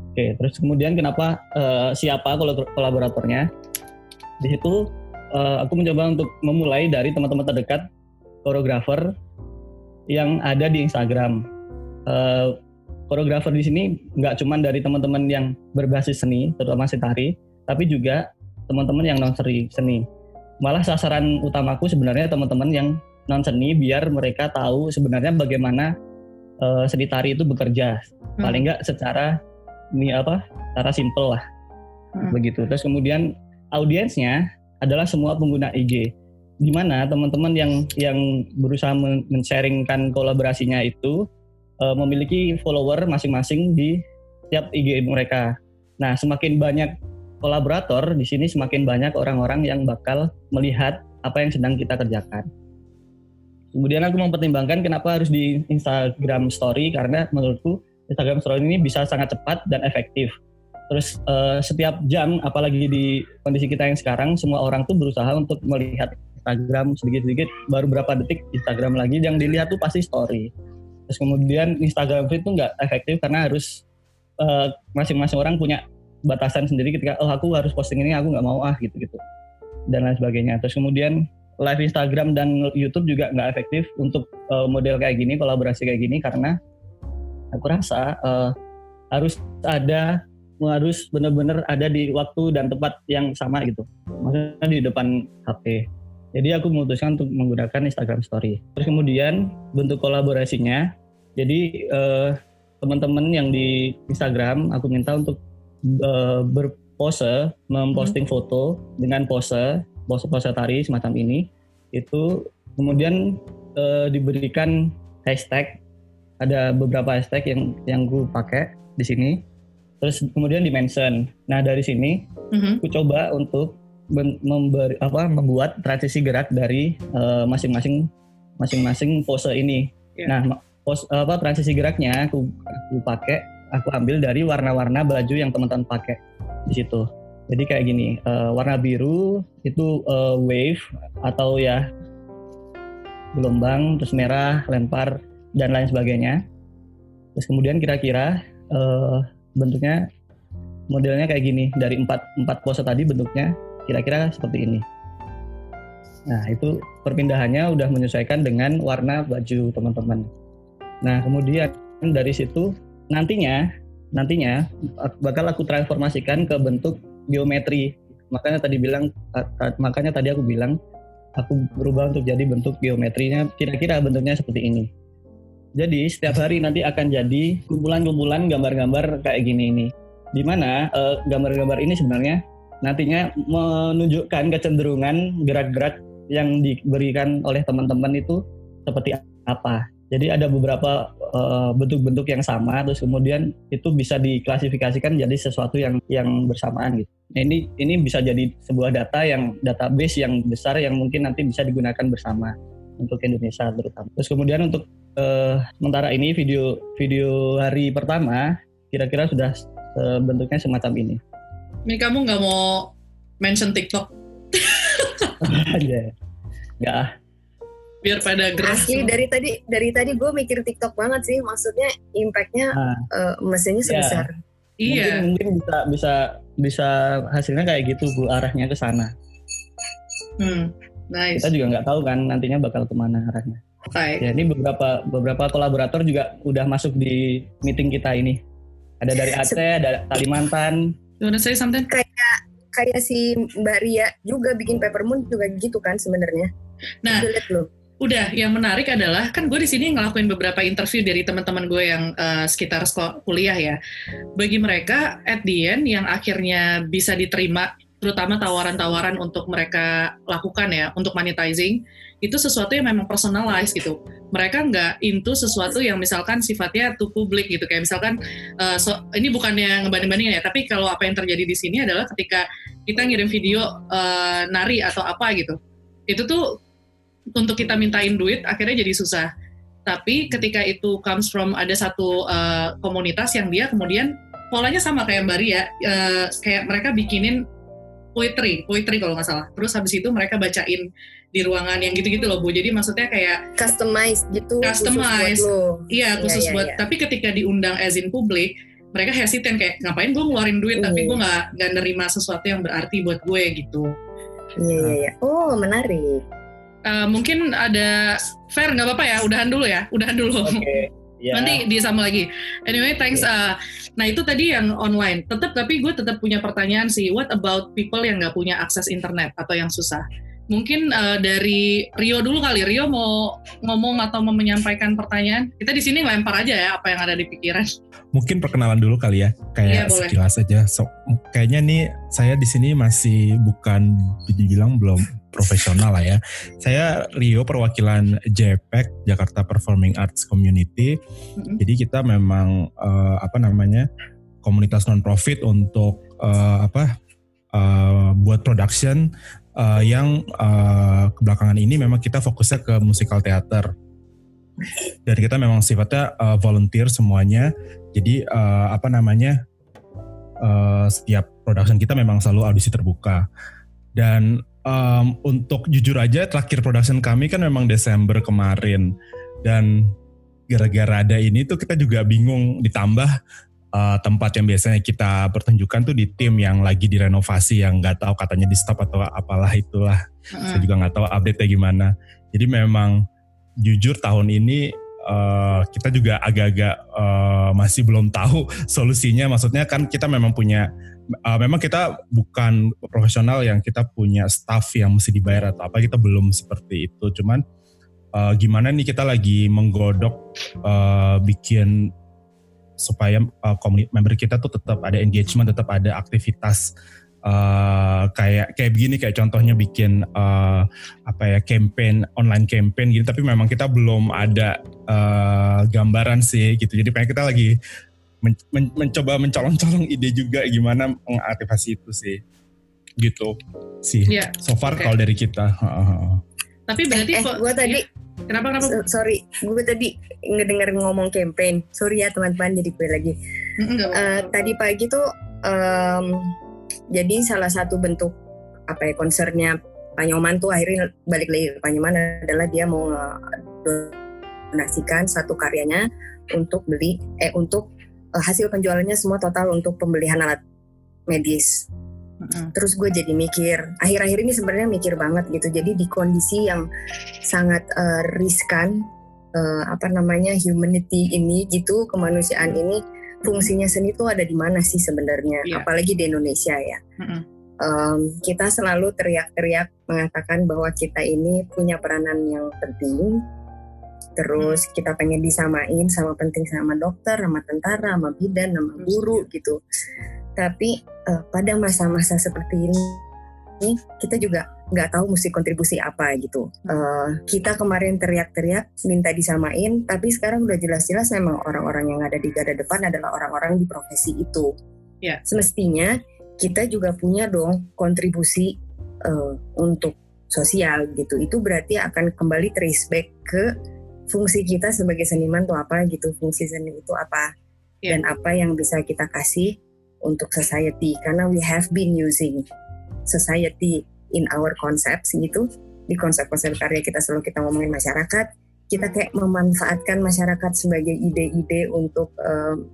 Oke, terus kemudian kenapa uh, siapa kolaboratornya? Di situ uh, aku mencoba untuk memulai dari teman-teman terdekat koreografer yang ada di Instagram. Uh, koreografer di sini nggak cuma dari teman-teman yang berbasis seni, terutama tari, tapi juga teman-teman yang non seni malah sasaran utamaku sebenarnya teman-teman yang non seni biar mereka tahu sebenarnya bagaimana uh, seni tari itu bekerja hmm. paling nggak secara ini apa secara simple lah hmm. begitu terus kemudian audiensnya adalah semua pengguna IG di mana teman-teman yang yang berusaha men-sharingkan kolaborasinya itu uh, memiliki follower masing-masing di tiap IG mereka. Nah, semakin banyak kolaborator di sini semakin banyak orang-orang yang bakal melihat apa yang sedang kita kerjakan. Kemudian aku mempertimbangkan kenapa harus di Instagram Story karena menurutku Instagram Story ini bisa sangat cepat dan efektif. Terus uh, setiap jam, apalagi di kondisi kita yang sekarang, semua orang tuh berusaha untuk melihat Instagram sedikit-sedikit, baru berapa detik Instagram lagi, yang dilihat tuh pasti story. Terus kemudian Instagram itu nggak efektif karena harus eh, masing-masing uh, orang punya batasan sendiri ketika oh aku harus posting ini aku nggak mau ah gitu gitu dan lain sebagainya terus kemudian live Instagram dan YouTube juga nggak efektif untuk uh, model kayak gini kolaborasi kayak gini karena aku rasa uh, harus ada harus benar-benar ada di waktu dan tempat yang sama gitu. Maksudnya di depan HP. Jadi aku memutuskan untuk menggunakan Instagram Story. Terus kemudian bentuk kolaborasinya, jadi eh, teman-teman yang di Instagram aku minta untuk eh, berpose, memposting hmm. foto dengan pose, pose-pose tari semacam ini. Itu kemudian eh, diberikan hashtag. Ada beberapa hashtag yang yang gue pakai di sini terus kemudian di mention. Nah dari sini mm-hmm. aku coba untuk memberi apa membuat transisi gerak dari uh, masing-masing masing-masing pose ini. Yeah. Nah pos apa transisi geraknya aku aku pakai aku ambil dari warna-warna baju yang teman-teman pakai di situ. Jadi kayak gini, uh, warna biru itu uh, wave atau ya gelombang, terus merah, lempar dan lain sebagainya. Terus kemudian kira-kira uh, bentuknya modelnya kayak gini dari empat empat pose tadi bentuknya kira-kira seperti ini. Nah itu perpindahannya udah menyesuaikan dengan warna baju teman-teman. Nah kemudian dari situ nantinya nantinya bakal aku transformasikan ke bentuk geometri. Makanya tadi bilang makanya tadi aku bilang aku berubah untuk jadi bentuk geometrinya kira-kira bentuknya seperti ini. Jadi setiap hari nanti akan jadi kumpulan-kumpulan gambar-gambar kayak gini ini. Di mana uh, gambar-gambar ini sebenarnya nantinya menunjukkan kecenderungan gerak-gerak yang diberikan oleh teman-teman itu seperti apa. Jadi ada beberapa eh, bentuk-bentuk uh, yang sama, terus kemudian itu bisa diklasifikasikan jadi sesuatu yang yang bersamaan gitu. Nah, ini ini bisa jadi sebuah data yang database yang besar yang mungkin nanti bisa digunakan bersama untuk Indonesia terutama. Terus kemudian untuk uh, sementara ini video video hari pertama kira-kira sudah uh, bentuknya semacam ini. Ini kamu nggak mau mention TikTok? Aja, <laughs> nggak Biar pada gerak. Asli dari tadi dari tadi gue mikir TikTok banget sih, maksudnya impactnya nah, uh, mesinnya iya. sebesar. Iya. Mungkin, mungkin bisa bisa bisa hasilnya kayak gitu bu arahnya ke sana. Hmm, nice. Kita juga nggak tahu kan nantinya bakal ke mana arahnya. Okay. Ya, ini beberapa beberapa kolaborator juga udah masuk di meeting kita ini. Ada dari Aceh, ada Kalimantan. Gimana saya something? Kayak kayak si Mbak Ria juga bikin Peppermoon juga gitu kan sebenarnya. Nah, udah yang menarik adalah kan gue di sini ngelakuin beberapa interview dari teman-teman gue yang uh, sekitar sekolah kuliah ya. Bagi mereka at the end yang akhirnya bisa diterima terutama tawaran-tawaran untuk mereka lakukan ya untuk monetizing itu sesuatu yang memang personalized gitu. Mereka nggak into sesuatu yang misalkan sifatnya to publik gitu. Kayak misalkan uh, so, ini bukannya ngebanding-bandingin ya tapi kalau apa yang terjadi di sini adalah ketika kita ngirim video uh, nari atau apa gitu. Itu tuh untuk kita mintain duit akhirnya jadi susah. Tapi ketika itu comes from ada satu uh, komunitas yang dia kemudian polanya sama kayak Mbak Ria uh, kayak mereka bikinin poetry, poetry kalau nggak salah. Terus habis itu mereka bacain di ruangan yang gitu-gitu loh Bu. Jadi maksudnya kayak customize gitu. Customize. Iya, iya, khusus iya, buat. Iya. Tapi ketika diundang as in publik, mereka hesitant kayak ngapain gue ngeluarin duit tapi gue nggak nggak nerima sesuatu yang berarti buat gue gitu. Iya iya iya. Oh menarik. Uh, mungkin ada fair nggak apa-apa ya. Udahan dulu ya. Udahan dulu. Okay. <laughs> Yeah. Nanti disama lagi. Anyway, thanks. Yeah. Uh, nah itu tadi yang online. Tetap tapi gue tetap punya pertanyaan sih. What about people yang nggak punya akses internet atau yang susah? Mungkin uh, dari Rio dulu kali. Rio mau ngomong atau mau menyampaikan pertanyaan? Kita di sini lempar aja ya apa yang ada di pikiran. Mungkin perkenalan dulu kali ya, kayak yeah, sekilas aja. So, kayaknya nih saya di sini masih bukan dibilang belum profesional lah ya. Saya Rio perwakilan JPEC Jakarta Performing Arts Community. Mm-hmm. Jadi kita memang uh, apa namanya komunitas non profit untuk uh, apa uh, buat production uh, yang uh, kebelakangan ini memang kita fokusnya ke musikal teater. Dan kita memang sifatnya uh, volunteer semuanya. Jadi uh, apa namanya uh, setiap production kita memang selalu audisi terbuka. Dan um, untuk jujur aja terakhir production kami kan memang Desember kemarin dan gara-gara ada ini tuh kita juga bingung ditambah uh, tempat yang biasanya kita pertunjukan tuh di tim yang lagi direnovasi yang nggak tahu katanya di stop atau apalah itulah uh. saya juga nggak tahu update-nya gimana jadi memang jujur tahun ini uh, kita juga agak-agak uh, masih belum tahu <laughs> solusinya. Maksudnya kan kita memang punya uh, memang kita bukan profesional yang kita punya staff yang mesti dibayar atau apa kita belum seperti itu. Cuman uh, gimana nih kita lagi menggodok uh, bikin supaya uh, member kita tuh tetap ada engagement, tetap ada aktivitas uh, kayak kayak begini kayak contohnya bikin uh, apa ya campaign online campaign gitu tapi memang kita belum ada uh, gambaran sih gitu jadi pengen kita lagi men men mencoba mencolong-colong ide juga gimana mengaktifasi itu sih gitu sih yeah. so far okay. kalau dari kita tapi berarti eh, eh gue tadi ya. Kenapa kenapa? So, sorry, gue tadi ngedenger ngomong campaign. Sorry ya teman-teman, jadi gue lagi. uh, tadi pagi tuh um, jadi salah satu bentuk apa ya konsernya Panyoman tuh akhirnya balik lagi ke Panyoman adalah dia mau donasikan satu karyanya untuk beli eh untuk uh, hasil penjualannya semua total untuk pembelian alat medis. Mm-hmm. Terus gue jadi mikir, akhir-akhir ini sebenarnya mikir banget gitu. Jadi di kondisi yang sangat uh, riskan, uh, apa namanya humanity ini gitu, kemanusiaan ini fungsinya seni itu ada di mana sih sebenarnya, yeah. apalagi di Indonesia ya. Mm-hmm. Um, kita selalu teriak-teriak mengatakan bahwa kita ini punya peranan yang penting, terus mm. kita pengen disamain sama penting sama dokter, sama tentara, sama bidan, sama guru gitu. Tapi uh, pada masa-masa seperti ini kita juga nggak tahu mesti kontribusi apa gitu. Uh, kita kemarin teriak-teriak minta disamain, tapi sekarang udah jelas-jelas memang orang-orang yang ada di garda depan adalah orang-orang di profesi itu. Yeah. Semestinya kita juga punya dong kontribusi uh, untuk sosial gitu. Itu berarti akan kembali trace back ke fungsi kita sebagai seniman tuh apa gitu, fungsi seni itu apa yeah. dan apa yang bisa kita kasih untuk society. Karena we have been using society in our concepts gitu. Di konsep-konsep karya kita selalu kita ngomongin masyarakat. Kita kayak memanfaatkan masyarakat sebagai ide-ide untuk um,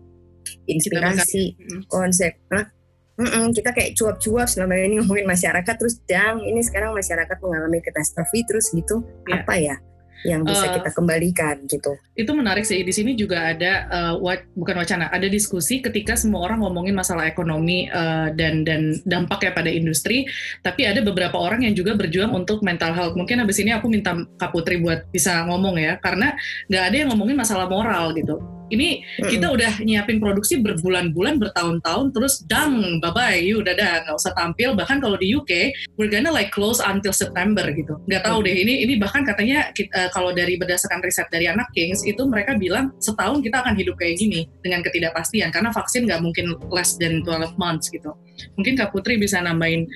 inspirasi konsep nah, Mm -mm, kita kayak cuap-cuap selama ini ngomongin masyarakat terus dang ini sekarang masyarakat mengalami katastrofi terus gitu. Yeah. apa ya yang bisa uh, kita kembalikan gitu. Itu menarik sih. Di sini juga ada uh, wa bukan wacana, ada diskusi ketika semua orang ngomongin masalah ekonomi uh, dan dan dampaknya pada industri, tapi ada beberapa orang yang juga berjuang untuk mental health. Mungkin habis ini aku minta Kak Putri buat bisa ngomong ya, karena nggak ada yang ngomongin masalah moral gitu ini kita udah nyiapin produksi berbulan-bulan bertahun-tahun terus dang bye bye you udah dah nggak usah tampil. Bahkan kalau di UK we're gonna like close until September gitu. Nggak tahu deh ini ini bahkan katanya kita, uh, kalau dari berdasarkan riset dari anak Kings itu mereka bilang setahun kita akan hidup kayak gini dengan ketidakpastian. Karena vaksin nggak mungkin less than 12 months gitu. Mungkin Kak Putri bisa nambahin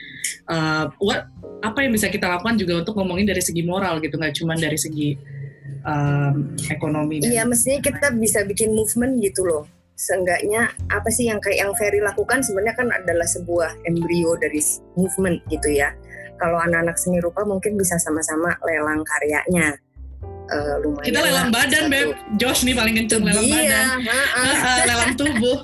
uh, what apa yang bisa kita lakukan juga untuk ngomongin dari segi moral gitu nggak cuma dari segi um, ekonomi. Iya, mestinya kita bisa bikin movement gitu loh. Seenggaknya apa sih yang kayak yang Ferry lakukan sebenarnya kan adalah sebuah embrio dari movement gitu ya. Kalau anak-anak seni rupa mungkin bisa sama-sama lelang karyanya. Uh, lumayan kita lelang badan beb Josh nih paling kenceng lelang iya, badan uh, <laughs> lelang tubuh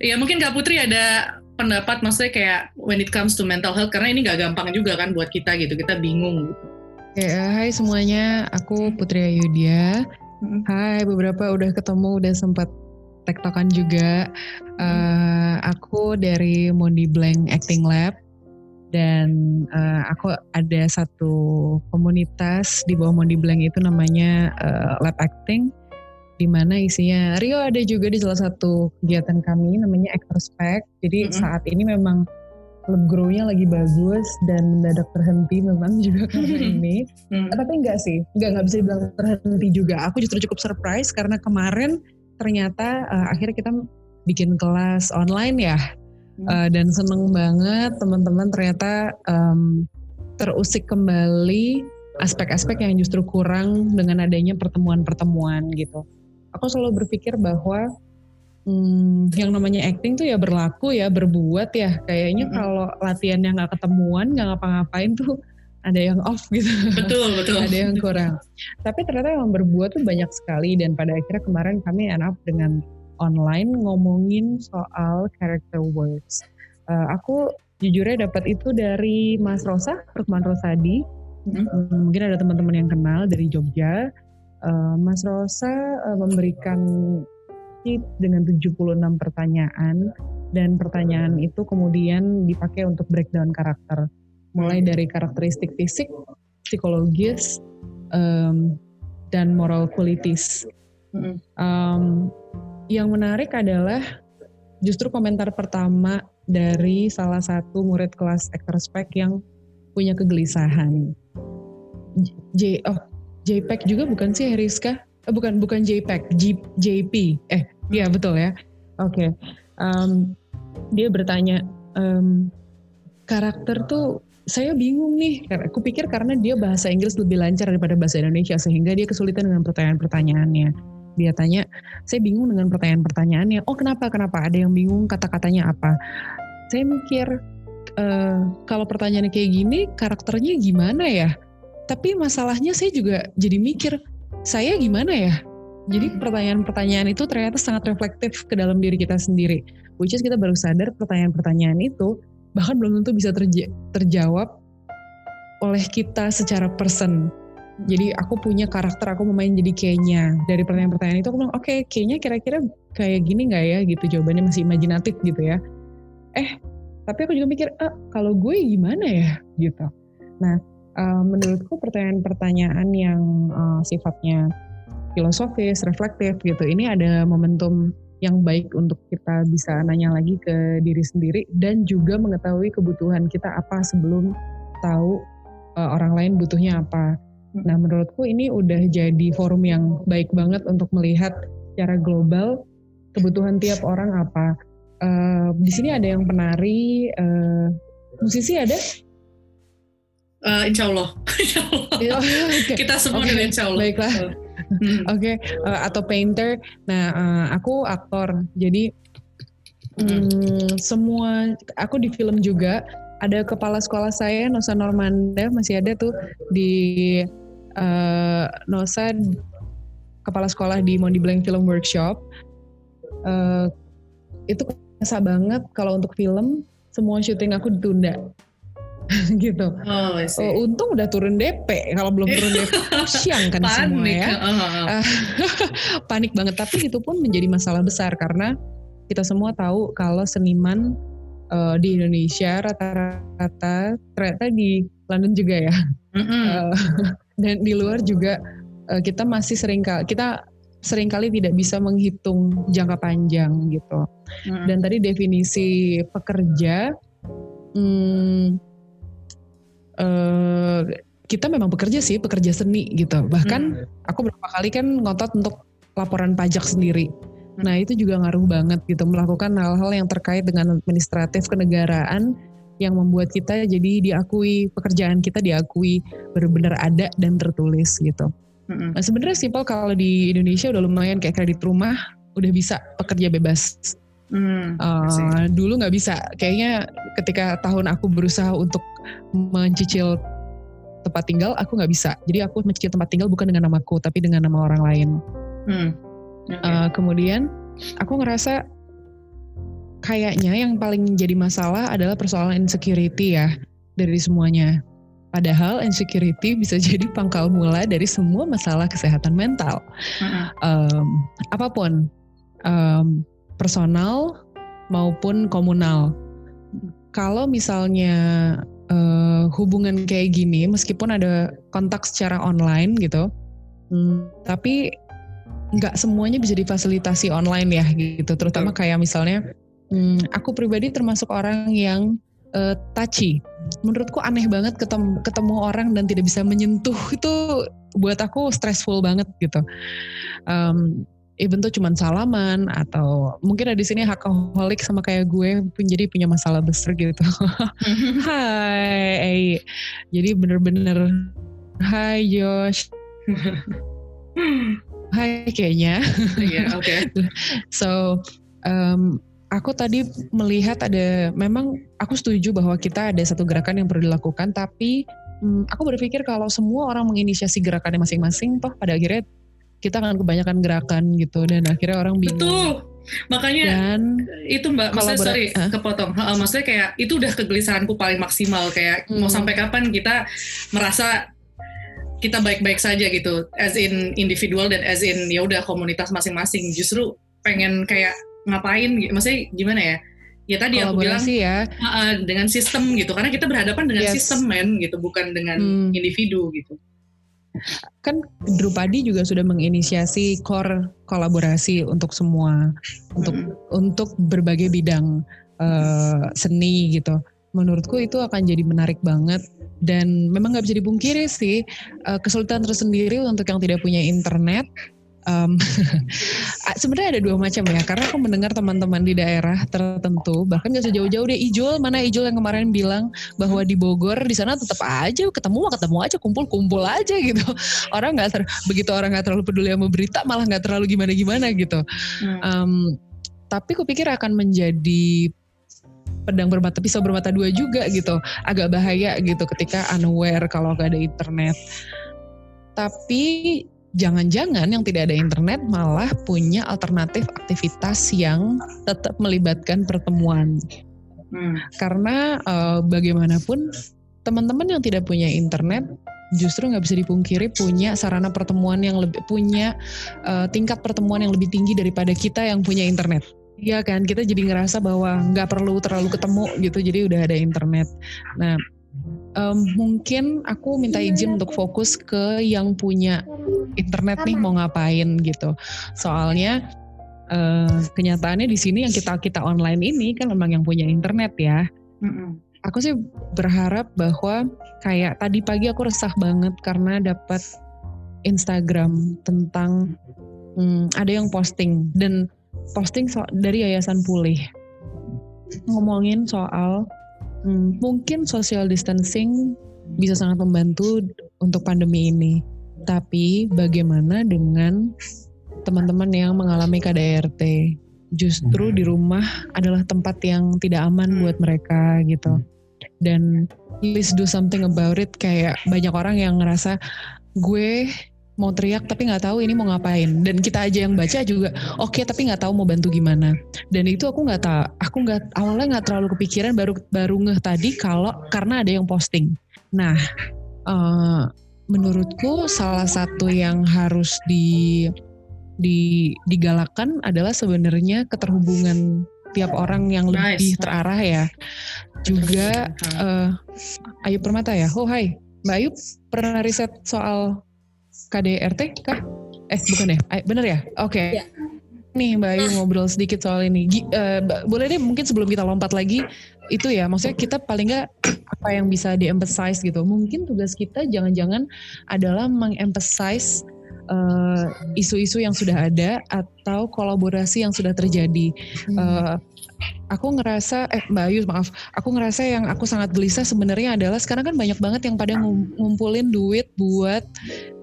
ya mungkin Kak Putri ada pendapat maksudnya kayak when it comes to mental health karena ini gak gampang juga kan buat kita gitu kita bingung gitu Ya, hai semuanya, aku Putri Ayudya. Hai, beberapa udah ketemu, udah sempat tektokan juga. Uh, aku dari Mondi Blank Acting Lab dan uh, aku ada satu komunitas di bawah Mondi Blank itu namanya uh, Lab Acting di mana isinya Rio ada juga di salah satu kegiatan kami namanya Actor Spec. Jadi mm -hmm. saat ini memang klub grow-nya lagi bagus dan mendadak terhenti memang <laughs> juga karena ini. Hmm. Tapi enggak sih, enggak nggak bisa dibilang terhenti juga. Aku justru cukup surprise karena kemarin ternyata uh, akhirnya kita bikin kelas online ya. Hmm. Uh, dan seneng banget teman-teman ternyata um, terusik kembali aspek-aspek yang justru kurang dengan adanya pertemuan-pertemuan gitu. Aku selalu berpikir bahwa hmm, yang namanya acting tuh ya berlaku ya berbuat ya. Kayaknya mm -hmm. kalau latihan yang nggak ketemuan nggak ngapa-ngapain tuh ada yang off gitu. Betul <laughs> betul. Ada yang kurang. Tapi ternyata yang berbuat tuh banyak sekali dan pada akhirnya kemarin kami end up dengan online ngomongin soal character works. Uh, aku jujurnya dapat itu dari Mas Rosa Rukman Rosadi. Mm -hmm. mungkin ada teman-teman yang kenal dari Jogja. Uh, Mas Rosa uh, memberikan sheet dengan 76 pertanyaan dan pertanyaan itu kemudian dipakai untuk breakdown karakter mulai dari karakteristik fisik, psikologis, um, dan moral qualities. Um, yang menarik adalah justru komentar pertama dari salah satu murid kelas spek yang punya kegelisahan. J oh JPEG juga bukan sih Heriska? Eh, bukan bukan JPEG, J, JP. Eh, iya betul ya. Oke. Okay. Um, dia bertanya um, karakter tuh saya bingung nih. Aku pikir karena dia bahasa Inggris lebih lancar daripada bahasa Indonesia sehingga dia kesulitan dengan pertanyaan-pertanyaannya. Dia tanya, saya bingung dengan pertanyaan-pertanyaannya. Oh kenapa? Kenapa? Ada yang bingung kata-katanya apa? Saya mikir uh, kalau pertanyaannya kayak gini, karakternya gimana ya? Tapi masalahnya saya juga jadi mikir, saya gimana ya? Jadi pertanyaan-pertanyaan itu ternyata sangat reflektif ke dalam diri kita sendiri. Which is kita baru sadar pertanyaan-pertanyaan itu bahkan belum tentu bisa terja terjawab oleh kita secara person. Jadi aku punya karakter, aku mau main jadi kayaknya. Dari pertanyaan-pertanyaan itu aku bilang, oke okay, kayaknya kira-kira kayak gini nggak ya gitu. Jawabannya masih imajinatif gitu ya. Eh, tapi aku juga mikir, ah, kalau gue gimana ya gitu. Nah, uh, menurutku pertanyaan-pertanyaan yang uh, sifatnya filosofis, reflektif gitu, ini ada momentum yang baik untuk kita bisa nanya lagi ke diri sendiri dan juga mengetahui kebutuhan kita apa sebelum tahu uh, orang lain butuhnya apa. Hmm. Nah, menurutku ini udah jadi forum yang baik banget untuk melihat secara global kebutuhan tiap orang apa. Uh, di sini ada yang penari, uh, musisi ada? Uh, insya Allah, <laughs> insya Allah. okay. kita semua okay. insya Allah. Baiklah. <laughs> Hmm. Oke, okay. uh, eh, atau painter. Nah, uh, aku aktor. Jadi um, semua aku di film juga ada kepala sekolah saya Nosa Normanda masih ada tuh di uh, Nosa kepala sekolah di Mondi Blank Film Workshop. Uh, itu kerasa banget kalau untuk film semua syuting aku ditunda <laughs> gitu. Oh, uh, untung udah turun DP. Kalau belum turun DP <laughs> siang kan Panik. semua ya. Uh, <laughs> Panik banget. Tapi itu pun menjadi masalah besar karena kita semua tahu kalau seniman uh, di Indonesia rata-rata ternyata di London juga ya. Mm -hmm. uh, dan di luar juga uh, kita masih sering kita sering kali tidak bisa menghitung jangka panjang gitu. Mm. Dan tadi definisi pekerja, hmm, uh, kita memang bekerja sih, pekerja seni gitu. Bahkan hmm. aku beberapa kali kan ngotot untuk laporan pajak sendiri. Hmm. Nah itu juga ngaruh banget gitu, melakukan hal-hal yang terkait dengan administratif kenegaraan yang membuat kita jadi diakui pekerjaan kita diakui benar-benar ada dan tertulis gitu. Hmm. Nah sebenarnya simpel kalau di Indonesia udah lumayan kayak kredit rumah udah bisa pekerja bebas. Hmm, uh, dulu nggak bisa. Kayaknya ketika tahun aku berusaha untuk mencicil tempat tinggal, aku nggak bisa. Jadi aku mencicil tempat tinggal bukan dengan namaku, tapi dengan nama orang lain. Hmm. Okay. Uh, kemudian aku ngerasa kayaknya yang paling jadi masalah adalah persoalan insecurity ya dari semuanya. Padahal insecurity bisa <laughs> jadi pangkal mula dari semua masalah kesehatan mental. -hmm. um, apa pun. Um, personal maupun komunal. Kalau misalnya uh, hubungan kayak gini, meskipun ada kontak secara online gitu, hmm, tapi nggak semuanya bisa difasilitasi online ya gitu. Terutama kayak misalnya, hmm, aku pribadi termasuk orang yang uh, touchy. Menurutku aneh banget ketemu, ketemu orang dan tidak bisa menyentuh itu buat aku stressful banget gitu. Um, even tuh cuman salaman atau mungkin ada di sini hakaholic sama kayak gue pun jadi punya masalah besar gitu. <laughs> Hai, jadi bener-bener Hai Josh. <laughs> Hai kayaknya. Iya, oke. Okay. <laughs> so, um, aku tadi melihat ada memang aku setuju bahwa kita ada satu gerakan yang perlu dilakukan tapi um, aku berpikir kalau semua orang menginisiasi gerakannya masing-masing toh pada akhirnya kita akan kebanyakan gerakan gitu dan akhirnya orang bingung. Betul. Makanya dan itu Mbak, maksudnya sorry huh? kepotong. Uh, maksudnya kayak itu udah kegelisahanku paling maksimal kayak hmm. mau sampai kapan kita merasa kita baik-baik saja gitu as in individual dan as in ya udah komunitas masing-masing justru pengen kayak ngapain maksudnya gimana ya ya tadi aku bilang ya uh, dengan sistem gitu karena kita berhadapan dengan yes. sistem men gitu bukan dengan hmm. individu gitu kan Drupadi juga sudah menginisiasi core kolaborasi untuk semua untuk hmm. untuk berbagai bidang uh, seni gitu menurutku itu akan jadi menarik banget dan memang nggak bisa dipungkiri sih uh, kesulitan tersendiri untuk yang tidak punya internet um, <laughs> sebenarnya ada dua macam ya karena aku mendengar teman-teman di daerah tertentu bahkan gak sejauh-jauh deh Ijul mana Ijul yang kemarin bilang bahwa di Bogor di sana tetap aja ketemu ketemu aja kumpul-kumpul aja gitu. <laughs> Orang nggak ter begitu orang nggak terlalu peduli sama berita malah nggak terlalu gimana-gimana gitu. Hmm. um, tapi kupikir akan menjadi pedang bermata pisau bermata dua juga gitu. Agak bahaya gitu ketika unaware kalau gak ada internet. Tapi jangan-jangan yang tidak ada internet malah punya alternatif aktivitas yang tetap melibatkan pertemuan hmm. karena uh, bagaimanapun teman-teman yang tidak punya internet justru nggak bisa dipungkiri punya sarana pertemuan yang lebih punya uh, tingkat pertemuan yang lebih tinggi daripada kita yang punya internet Iya kan, kita jadi ngerasa bahwa nggak perlu terlalu ketemu gitu, jadi udah ada internet. Nah, um, mungkin aku minta izin untuk fokus ke yang punya internet nih mau ngapain gitu. Soalnya uh, kenyataannya di sini yang kita kita online ini kan memang yang punya internet ya. Mm-mm. Aku sih berharap bahwa kayak tadi pagi aku resah banget karena dapat Instagram tentang hmm, ada yang posting dan posting so dari Yayasan Pulih ngomongin soal hmm, mungkin social distancing bisa sangat membantu untuk pandemi ini. Tapi bagaimana dengan teman-teman yang mengalami KDRT? Justru di rumah adalah tempat yang tidak aman buat mereka gitu. Dan please do something about it kayak banyak orang yang ngerasa gue mau teriak tapi nggak tahu ini mau ngapain. Dan kita aja yang baca juga oke okay, tapi nggak tahu mau bantu gimana. Dan itu aku nggak tahu aku nggak awalnya nggak terlalu kepikiran baru baru ngeh tadi kalau karena ada yang posting. Nah uh, menurutku salah satu yang harus di di digalakkan adalah sebenarnya keterhubungan tiap orang yang nice. lebih terarah ya. Juga uh, Ayu Permata ya. Oh hai. Mbak Ayu pernah riset soal KDRT kah? Eh bukan ya? Bener ya? Oke. Okay. Ya. Nih Mbak Ayu ngobrol sedikit soal ini. G uh, boleh deh mungkin sebelum kita lompat lagi itu ya maksudnya kita paling nggak apa yang bisa di-emphasize gitu. Mungkin tugas kita jangan-jangan adalah meng-emphasize eh, isu-isu uh, yang sudah ada atau kolaborasi yang sudah terjadi. Hmm. Uh, aku ngerasa eh Mbak Ayu maaf aku ngerasa yang aku sangat gelisah sebenarnya adalah sekarang kan banyak banget yang pada ngumpulin duit buat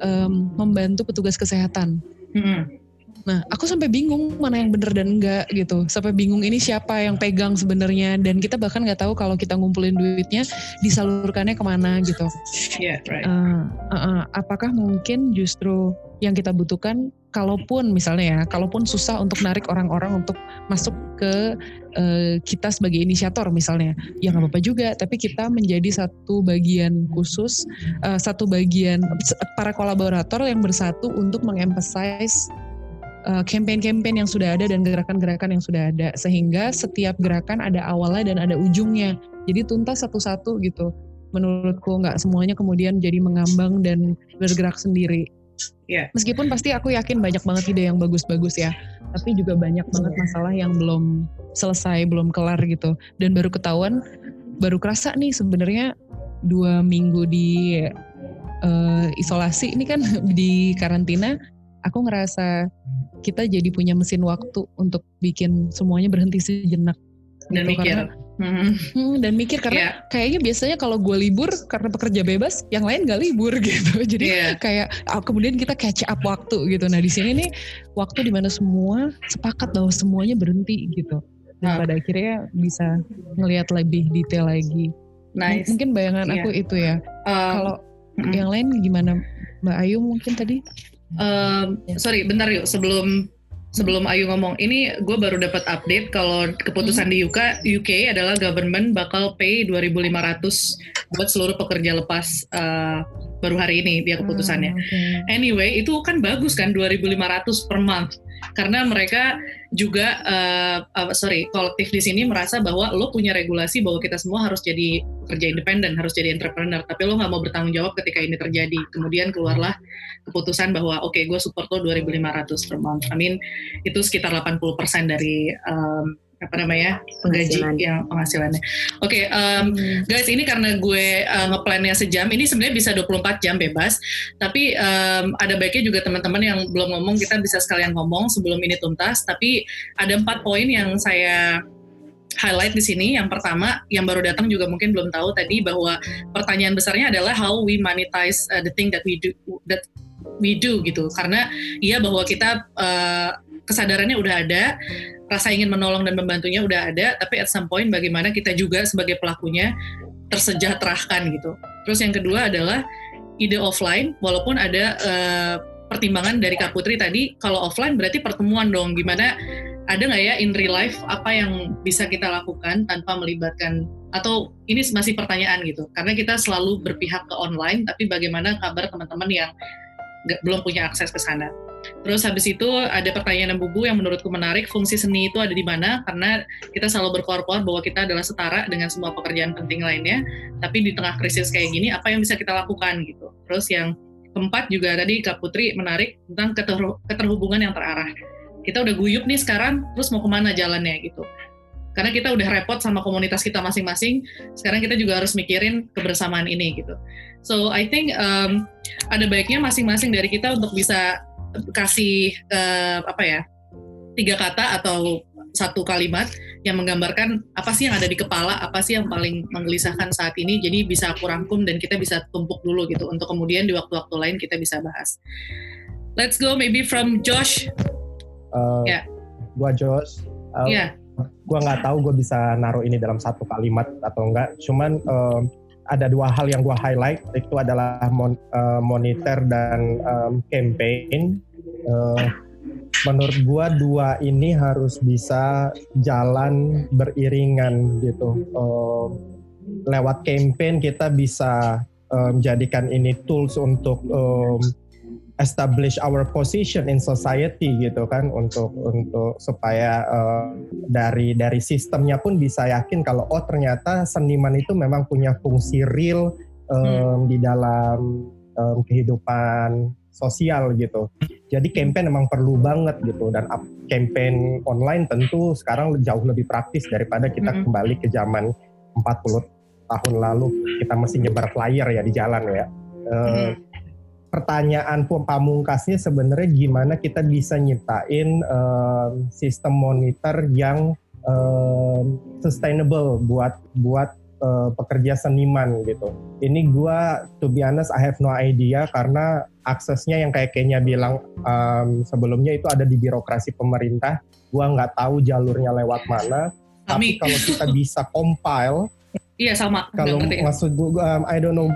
um, membantu petugas kesehatan. Hmm. Nah, aku sampai bingung mana yang bener dan enggak gitu. Sampai bingung ini siapa yang pegang sebenarnya dan kita bahkan nggak tahu kalau kita ngumpulin duitnya disalurkannya ke mana gitu. Yeah, right. Uh, uh, uh, apakah mungkin justru yang kita butuhkan kalaupun misalnya ya, kalaupun susah untuk narik orang-orang untuk masuk ke uh, kita sebagai inisiator misalnya, ya nggak apa-apa juga. Tapi kita menjadi satu bagian khusus, uh, satu bagian para kolaborator yang bersatu untuk mengemphasize campaign-campaign yang sudah ada dan gerakan-gerakan yang sudah ada, sehingga setiap gerakan ada awalnya dan ada ujungnya. Jadi tuntas satu-satu gitu. Menurutku nggak semuanya kemudian jadi mengambang dan bergerak sendiri Yeah. Meskipun pasti aku yakin banyak banget ide yang bagus-bagus ya, tapi juga banyak banget yeah. masalah yang belum selesai, belum kelar gitu. Dan baru ketahuan, baru kerasa nih sebenarnya dua minggu di uh, isolasi ini kan <laughs> di karantina, aku ngerasa kita jadi punya mesin waktu untuk bikin semuanya berhenti sejenak. Dan gitu, mikir. Karena Hmm, dan mikir karena yeah. kayaknya biasanya kalau gue libur karena pekerja bebas, yang lain gak libur <laughs> gitu. Jadi yeah. kayak ah, kemudian kita catch up waktu gitu. Nah di sini nih waktu di mana semua sepakat bahwa semuanya berhenti gitu. Dan ah. pada akhirnya bisa ngelihat lebih detail lagi. Nice. mungkin bayangan yeah. aku itu ya. Um, kalau mm. yang lain gimana Mbak Ayu mungkin tadi? Um, sorry, bentar yuk sebelum sebelum Ayu ngomong, ini gue baru dapat update kalau keputusan hmm. di UK, UK adalah government bakal pay 2.500 buat seluruh pekerja lepas uh, baru hari ini dia keputusannya. Hmm, okay. Anyway, itu kan bagus kan 2.500 per month karena mereka juga uh, uh, sorry kolektif di sini merasa bahwa lo punya regulasi bahwa kita semua harus jadi kerja independen harus jadi entrepreneur. Tapi lo nggak mau bertanggung jawab ketika ini terjadi. Kemudian keluarlah keputusan bahwa oke okay, gue support lo 2.500 per month. I mean itu sekitar 80% dari um, apa namanya penggaji yang penghasilannya. Oke, okay, um, hmm. guys ini karena gue uh, ngeplannya sejam, ini sebenarnya bisa 24 jam bebas, tapi um, ada baiknya juga teman-teman yang belum ngomong kita bisa sekalian ngomong sebelum ini tuntas. Tapi ada empat poin yang saya highlight di sini. Yang pertama, yang baru datang juga mungkin belum tahu tadi bahwa pertanyaan besarnya adalah how we monetize uh, the thing that we do that we do gitu. Karena iya bahwa kita uh, kesadarannya udah ada, rasa ingin menolong dan membantunya udah ada, tapi at some point bagaimana kita juga sebagai pelakunya tersejahterakan gitu. Terus yang kedua adalah ide offline, walaupun ada uh, pertimbangan dari Kak Putri tadi, kalau offline berarti pertemuan dong, gimana ada nggak ya in real life apa yang bisa kita lakukan tanpa melibatkan atau ini masih pertanyaan gitu karena kita selalu berpihak ke online tapi bagaimana kabar teman-teman yang gak, belum punya akses ke sana Terus habis itu ada pertanyaan bubu yang menurutku menarik, fungsi seni itu ada di mana? Karena kita selalu berkoar-koar bahwa kita adalah setara dengan semua pekerjaan penting lainnya, tapi di tengah krisis kayak gini, apa yang bisa kita lakukan gitu. Terus yang keempat juga tadi Kak Putri menarik tentang keterhubungan yang terarah. Kita udah guyup nih sekarang, terus mau ke mana jalannya gitu. Karena kita udah repot sama komunitas kita masing-masing, sekarang kita juga harus mikirin kebersamaan ini gitu. So I think um, ada baiknya masing-masing dari kita untuk bisa kasih uh, apa ya tiga kata atau satu kalimat yang menggambarkan apa sih yang ada di kepala, apa sih yang paling menggelisahkan saat ini. Jadi bisa aku rangkum dan kita bisa tumpuk dulu gitu untuk kemudian di waktu-waktu lain kita bisa bahas. Let's go maybe from Josh. Uh, ya. Yeah. Gua Josh. Uh, yeah. Gua nggak tahu gue bisa naruh ini dalam satu kalimat atau enggak. Cuman uh, ada dua hal yang gue highlight itu adalah mon, uh, monitor dan um, campaign. Uh, menurut gue dua ini harus bisa jalan beriringan gitu. Uh, lewat campaign kita bisa um, ini tools untuk um, establish our position in society gitu kan untuk untuk supaya uh, dari dari sistemnya pun bisa yakin kalau oh ternyata seniman itu memang punya fungsi real um, hmm. di dalam um, kehidupan sosial gitu. Jadi campaign memang perlu banget gitu dan campaign online tentu sekarang jauh lebih praktis daripada kita hmm. kembali ke zaman 40 tahun lalu kita masih nyebar flyer ya di jalan ya. Uh, hmm pertanyaan pamungkasnya sebenarnya gimana kita bisa nyiptain uh, sistem monitor yang uh, sustainable buat buat uh, pekerja seniman gitu. Ini gua to be honest I have no idea karena aksesnya yang kayak kayaknya bilang um, sebelumnya itu ada di birokrasi pemerintah. Gua nggak tahu jalurnya lewat mana. Tapi kalau kita bisa compile, iya sama. Kalau maksud gua, um, I don't know,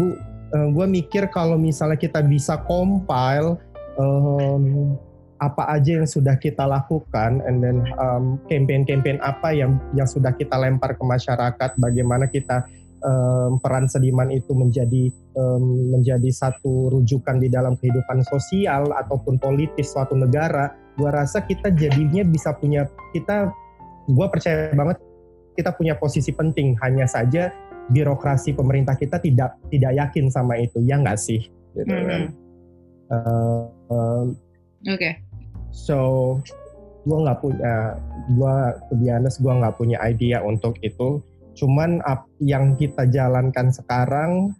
gua uh, eh, gue mikir kalau misalnya kita bisa compile um, apa aja yang sudah kita lakukan and then um, campaign-campaign apa yang yang sudah kita lempar ke masyarakat bagaimana kita um, peran seniman itu menjadi um, menjadi satu rujukan di dalam kehidupan sosial ataupun politis suatu negara gua rasa kita jadinya bisa punya kita gua percaya banget kita punya posisi penting. Hanya saja birokrasi pemerintah kita tidak tidak yakin sama itu. Ya nggak sih? Gitu mm -hmm. kan. Uh, uh, oke. okay. so gue nggak punya gue kebiasaan gue nggak punya idea untuk itu. Cuman up, yang kita jalankan sekarang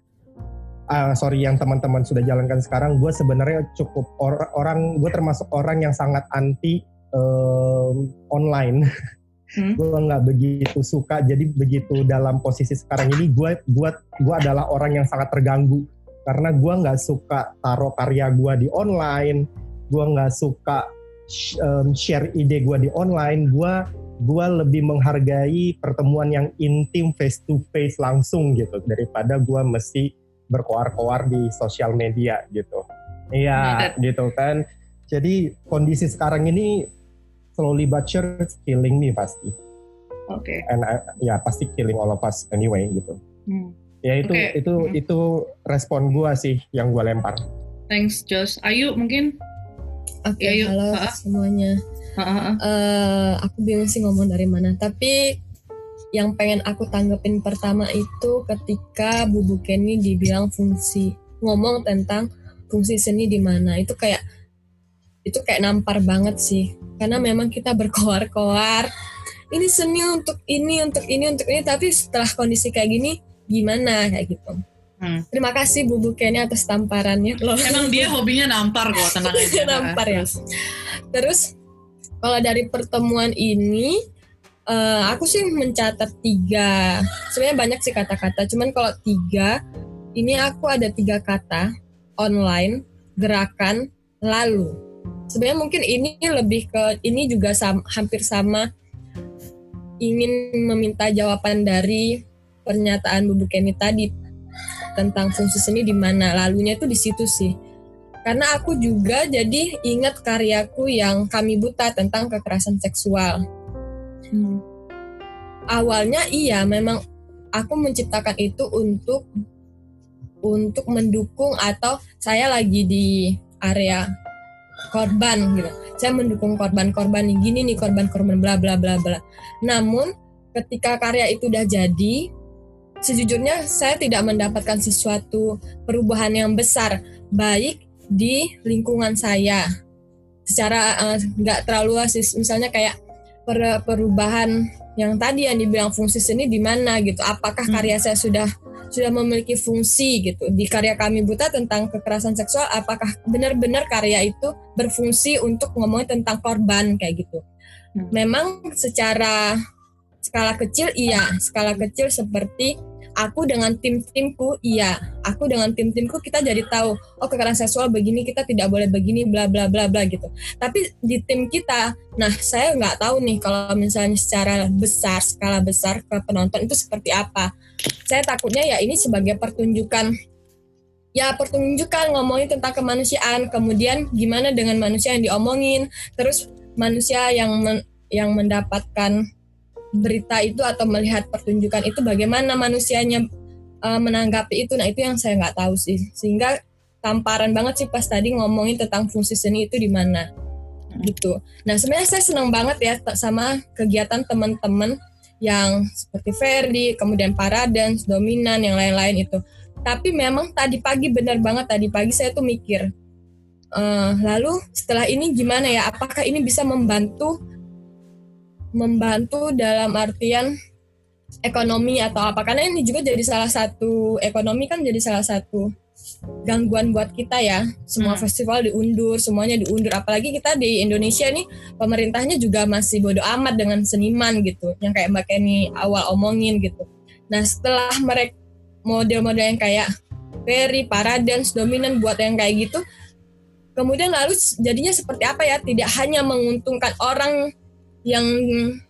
uh, sorry yang teman-teman sudah jalankan sekarang gue sebenarnya cukup or, orang gue termasuk orang yang sangat anti uh, online <laughs> hmm. gue nggak begitu suka. Jadi begitu dalam posisi sekarang ini gue gue gue adalah orang yang sangat terganggu. Karena gue nggak suka taruh karya gue di online. Gue nggak suka um, share ide gue di online. Gue gue lebih menghargai pertemuan yang intim face to face langsung gitu. Daripada gue mesti berkoar-koar di sosial media gitu. Iya gitu kan. Jadi kondisi sekarang ini slowly but sure killing me pasti. Oke. Okay. And I, ya pasti killing all of us anyway gitu. Hmm. Ya itu okay. itu hmm. itu respon gue sih yang gue lempar. Thanks Josh. Ayu mungkin. Oke, okay, ya, halo ha -ha. semuanya. Ha -ha. Uh, aku bingung sih ngomong dari mana. Tapi yang pengen aku tanggepin pertama itu ketika Bu Kenny dibilang fungsi ngomong tentang fungsi seni di mana itu kayak itu kayak nampar banget sih. Karena memang kita berkoar-koar. Ini seni untuk ini untuk ini untuk ini. Tapi setelah kondisi kayak gini gimana? Kayak gitu. Hmm. terima kasih Bu Kenny atas tamparannya. Loh. Emang dia hobinya nampar kok tenang aja. nampar ya. Terus kalau dari pertemuan ini uh, aku sih mencatat tiga. Sebenarnya banyak sih kata-kata. Cuman kalau tiga ini aku ada tiga kata online gerakan lalu sebenarnya mungkin ini lebih ke ini juga sama, hampir sama ingin meminta jawaban dari pernyataan Bu Kenny tadi tentang fungsi seni di mana lalunya itu di situ sih. Karena aku juga jadi ingat karyaku yang kami buta tentang kekerasan seksual. Hmm. Awalnya iya memang aku menciptakan itu untuk untuk mendukung atau saya lagi di area korban gitu. Saya mendukung korban-korban nih gini nih korban-korban bla bla bla bla. Namun ketika karya itu udah jadi, sejujurnya saya tidak mendapatkan sesuatu perubahan yang besar baik di lingkungan saya. Secara eh, nggak uh, terlalu luas misalnya kayak per perubahan yang tadi yang dibilang fungsi seni di mana gitu. Apakah karya hmm. saya sudah sudah memiliki fungsi gitu. Di karya kami buta tentang kekerasan seksual apakah benar-benar karya itu berfungsi untuk ngomongin tentang korban kayak gitu? Hmm. memang secara skala kecil iya. Skala kecil seperti aku dengan tim-timku iya. Aku dengan tim-timku kita jadi tahu oh kekerasan seksual begini kita tidak boleh begini bla bla bla bla gitu. Tapi di tim kita nah saya nggak tahu nih kalau misalnya secara besar skala besar ke penonton itu seperti apa. Saya takutnya ya ini sebagai pertunjukan. Ya pertunjukan ngomongin tentang kemanusiaan. Kemudian gimana dengan manusia yang diomongin? Terus manusia yang men, yang mendapatkan berita itu atau melihat pertunjukan itu bagaimana manusianya uh, menanggapi itu. Nah itu yang saya nggak tahu sih. Sehingga tamparan banget sih pas tadi ngomongin tentang fungsi seni itu di mana. Gitu. Nah sebenarnya saya senang banget ya sama kegiatan teman-teman yang seperti Ferdi kemudian Paradens Dominan yang lain-lain itu. Tapi memang tadi pagi benar banget tadi pagi saya tuh mikir uh, lalu setelah ini gimana ya? Apakah ini bisa membantu membantu dalam artian ekonomi atau apa. Karena ini juga jadi salah satu ekonomi kan jadi salah satu gangguan buat kita ya. Semua hmm. festival diundur semuanya diundur. Apalagi kita di Indonesia nih pemerintahnya juga masih bodoh amat dengan seniman gitu. Yang kayak Mbak Kenny awal omongin gitu. Nah setelah mereka model-model yang kayak Ferry, Paradance, Dominan buat yang kayak gitu kemudian lalu jadinya seperti apa ya? Tidak hanya menguntungkan orang yang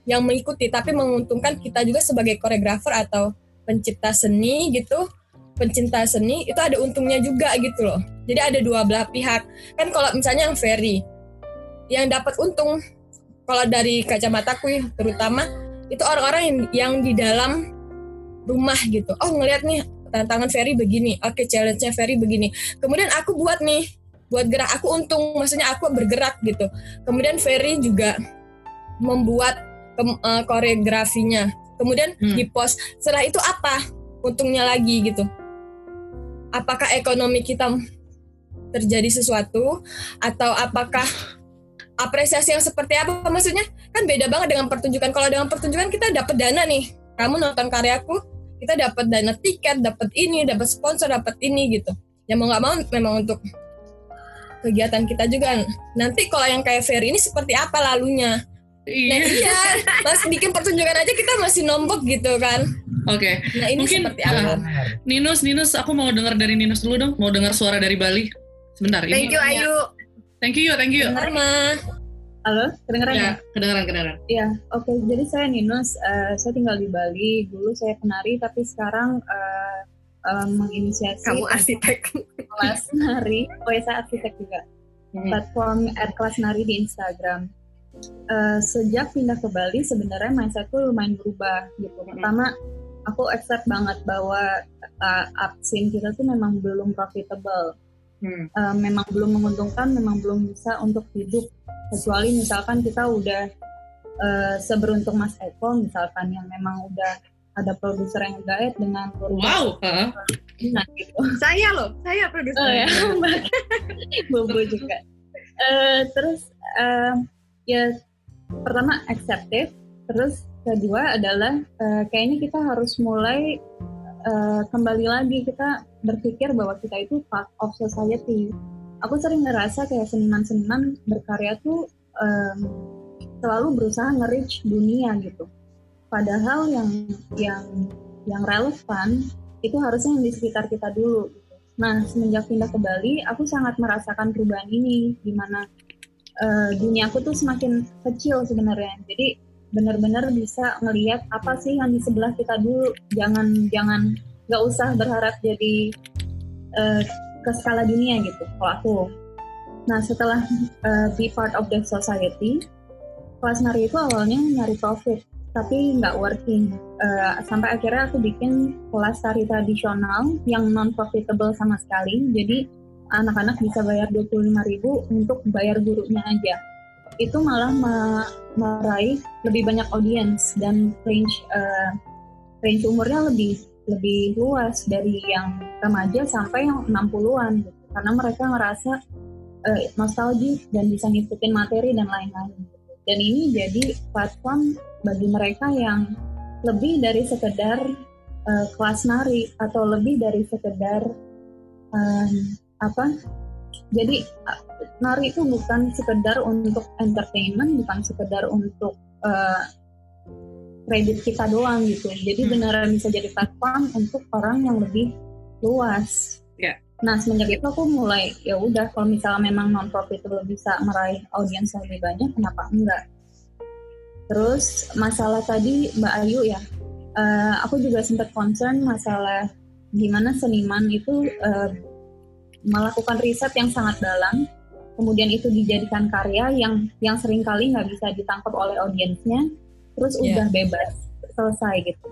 yang mengikuti tapi menguntungkan kita juga sebagai koreografer atau pencipta seni gitu pencinta seni itu ada untungnya juga gitu loh. Jadi ada dua belah pihak. Kan kalau misalnya yang Ferry yang dapat untung kalau dari kacamataku terutama itu orang-orang yang, yang di dalam rumah gitu. Oh ngelihat nih tantangan Ferry begini. Oke okay, challenge-nya Ferry begini. Kemudian aku buat nih buat gerak. Aku untung maksudnya aku bergerak gitu. Kemudian Ferry juga membuat ke, uh, koreografinya. Kemudian hmm. di post setelah itu apa untungnya lagi? gitu. Apakah ekonomi kita terjadi sesuatu? Atau apakah apresiasi yang seperti apa? Maksudnya kan beda banget dengan pertunjukan. Kalau dengan pertunjukan kita dapat dana nih. Kamu nonton karyaku kita dapat dana tiket dapat ini dapat sponsor dapat ini gitu. Ya mau nggak mau memang untuk kegiatan kita juga. Nanti kalau yang kayak Ferry ini seperti apa lalunya Iya. Nah, iya, pas bikin pertunjukan aja kita masih nombok gitu kan. Oke. Okay. Nah ini Mungkin, seperti apa? Uh, Ninus, Ninus, aku mau dengar dari Ninus dulu dong. Mau dengar suara dari Bali. Sebentar. Thank ini. you Ayu. Thank you, thank you. Dengar Halo, kedengeran ya? ya? Kedengeran, kedengeran. Iya, oke. Okay. Jadi saya Ninus, uh, saya tinggal di Bali. Dulu saya penari, tapi sekarang uh, uh, menginisiasi. Kamu arsitek. Kelas nari. Oh ya, saya arsitek juga. Hmm. Platform Air Kelas Nari di Instagram uh, sejak pindah ke Bali sebenarnya mindsetku lumayan berubah gitu. Pertama aku accept banget bahwa uh, absin kita tuh memang belum profitable hmm. uh, memang belum menguntungkan memang belum bisa untuk hidup kecuali misalkan kita udah uh, seberuntung Mas Eko misalkan yang memang udah ada produser yang gaet dengan wow uh. nah, gitu. saya loh saya produser oh, ya <laughs> bobo juga uh, terus uh, ya pertama accepted terus kedua adalah uh, kayaknya kita harus mulai uh, kembali lagi kita berpikir bahwa kita itu part of society. Aku sering ngerasa kayak seniman-seniman berkarya tuh um, selalu berusaha nge-reach dunia gitu. Padahal yang yang yang relevan itu harusnya yang di sekitar kita dulu. Nah semenjak pindah ke Bali aku sangat merasakan perubahan ini di mana uh, dunia aku tuh semakin kecil sebenarnya. Jadi benar-benar bisa ngelihat apa sih yang di sebelah kita dulu. Jangan jangan nggak usah berharap jadi uh, ke skala dunia gitu kalau aku. Nah setelah uh, be part of the society kelas nari itu awalnya nyari profit tapi nggak working. Uh, sampai akhirnya aku bikin kelas tari tradisional yang non profitable sama sekali. Jadi anak-anak bisa bayar 25.000 untuk bayar gurunya aja itu malah meraih lebih banyak audiens dan range uh, range umurnya lebih lebih luas dari yang remaja sampai yang 60-an gitu. karena mereka ngerasa uh, nostalgic dan bisa ngikutin materi dan lain-lain dan ini jadi platform bagi mereka yang lebih dari sekedar uh, kelas nari atau lebih dari sekedar um, apa jadi nari itu bukan sekedar untuk entertainment bukan sekedar untuk uh, kredit kita doang gitu jadi hmm. beneran bisa jadi platform untuk orang yang lebih luas yeah. Nah semenjak itu aku mulai ya udah kalau misalnya memang non profitable bisa meraih audiens yang lebih banyak, kenapa enggak? Terus masalah tadi Mbak Ayu ya, uh, aku juga sempat concern masalah gimana seniman itu uh, melakukan riset yang sangat dalam, kemudian itu dijadikan karya yang yang sering kali nggak bisa ditangkap oleh audiensnya, terus yeah. udah bebas selesai gitu.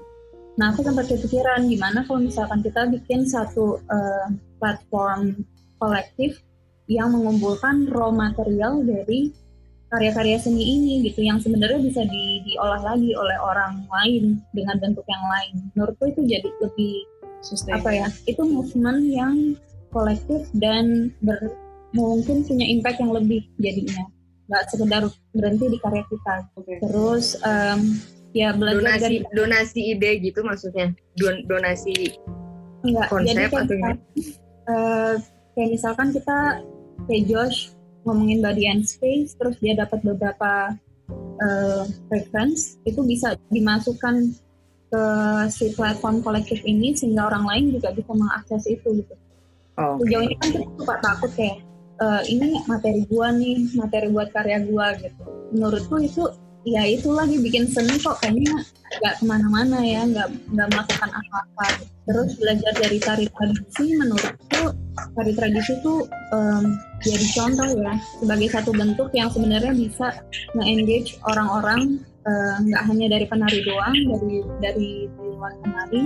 Nah aku sempat kepikiran gimana kalau misalkan kita bikin satu uh, platform kolektif yang mengumpulkan raw material dari karya-karya seni ini gitu yang sebenarnya bisa di, diolah lagi oleh orang lain dengan bentuk yang lain. Menurutku itu jadi lebih Sustain. apa ya? Itu movement yang kolektif dan ber, mungkin punya impact yang lebih jadinya. Nggak sekedar berhenti di karya kita. Okay. Terus um, ya belajar donasi, dari donasi ide gitu maksudnya. Don, donasi Enggak, konsep jadi kayak atau uh, kayak misalkan kita kayak Josh ngomongin body and space terus dia dapat beberapa uh, reference itu bisa dimasukkan ke si platform kolektif ini sehingga orang lain juga bisa mengakses itu gitu. Oh, okay. Ini kan kita suka takut kayak uh, ini materi gua nih, materi buat karya gua gitu. Menurutku itu ya itu lagi bikin seni kok kayaknya nggak ke mana-mana ya nggak nggak melakukan apa-apa terus belajar dari tari tradisi menurutku tari tradisi itu um, jadi contoh ya sebagai satu bentuk yang sebenarnya bisa nge-engage orang-orang nggak uh, hanya dari penari doang dari dari luar penari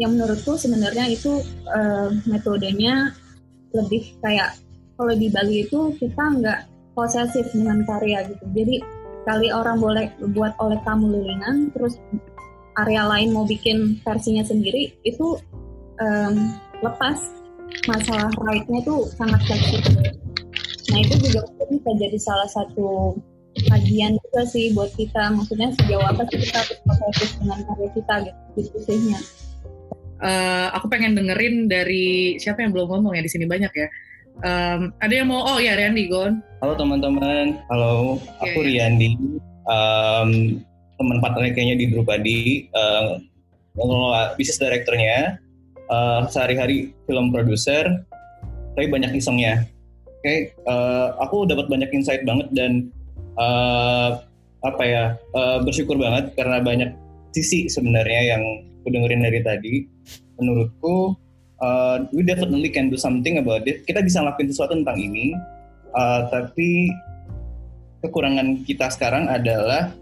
yang menurutku sebenarnya itu uh, metodenya lebih kayak kalau di Bali itu kita nggak posesif dengan karya gitu. Jadi kali orang boleh buat oleh kamu lilingan terus area lain mau bikin versinya sendiri itu um, lepas. Masalah right-nya itu sangat fleksibel. Nah itu juga bisa jadi salah satu kajian juga sih buat kita. Maksudnya sejauh apa sih kita berproses dengan karya kita gitu diskusinya uh, aku pengen dengerin dari siapa yang belum ngomong ya di sini banyak ya Um, ada yang mau? Oh ya, Riandi Gon. Halo teman-teman. Halo, okay. aku Riandi. Um, teman partnernya kayaknya di Drupadi. Uh, mengelola bisnis direkturnya. Uh, sehari-hari film produser. Tapi banyak isengnya. Oke, okay, uh, aku dapat banyak insight banget dan uh, apa ya uh, bersyukur banget karena banyak sisi sebenarnya yang aku dengerin dari tadi. Menurutku uh, we definitely can do something about it. Kita bisa ngelakuin sesuatu tentang ini, uh, tapi kekurangan kita sekarang adalah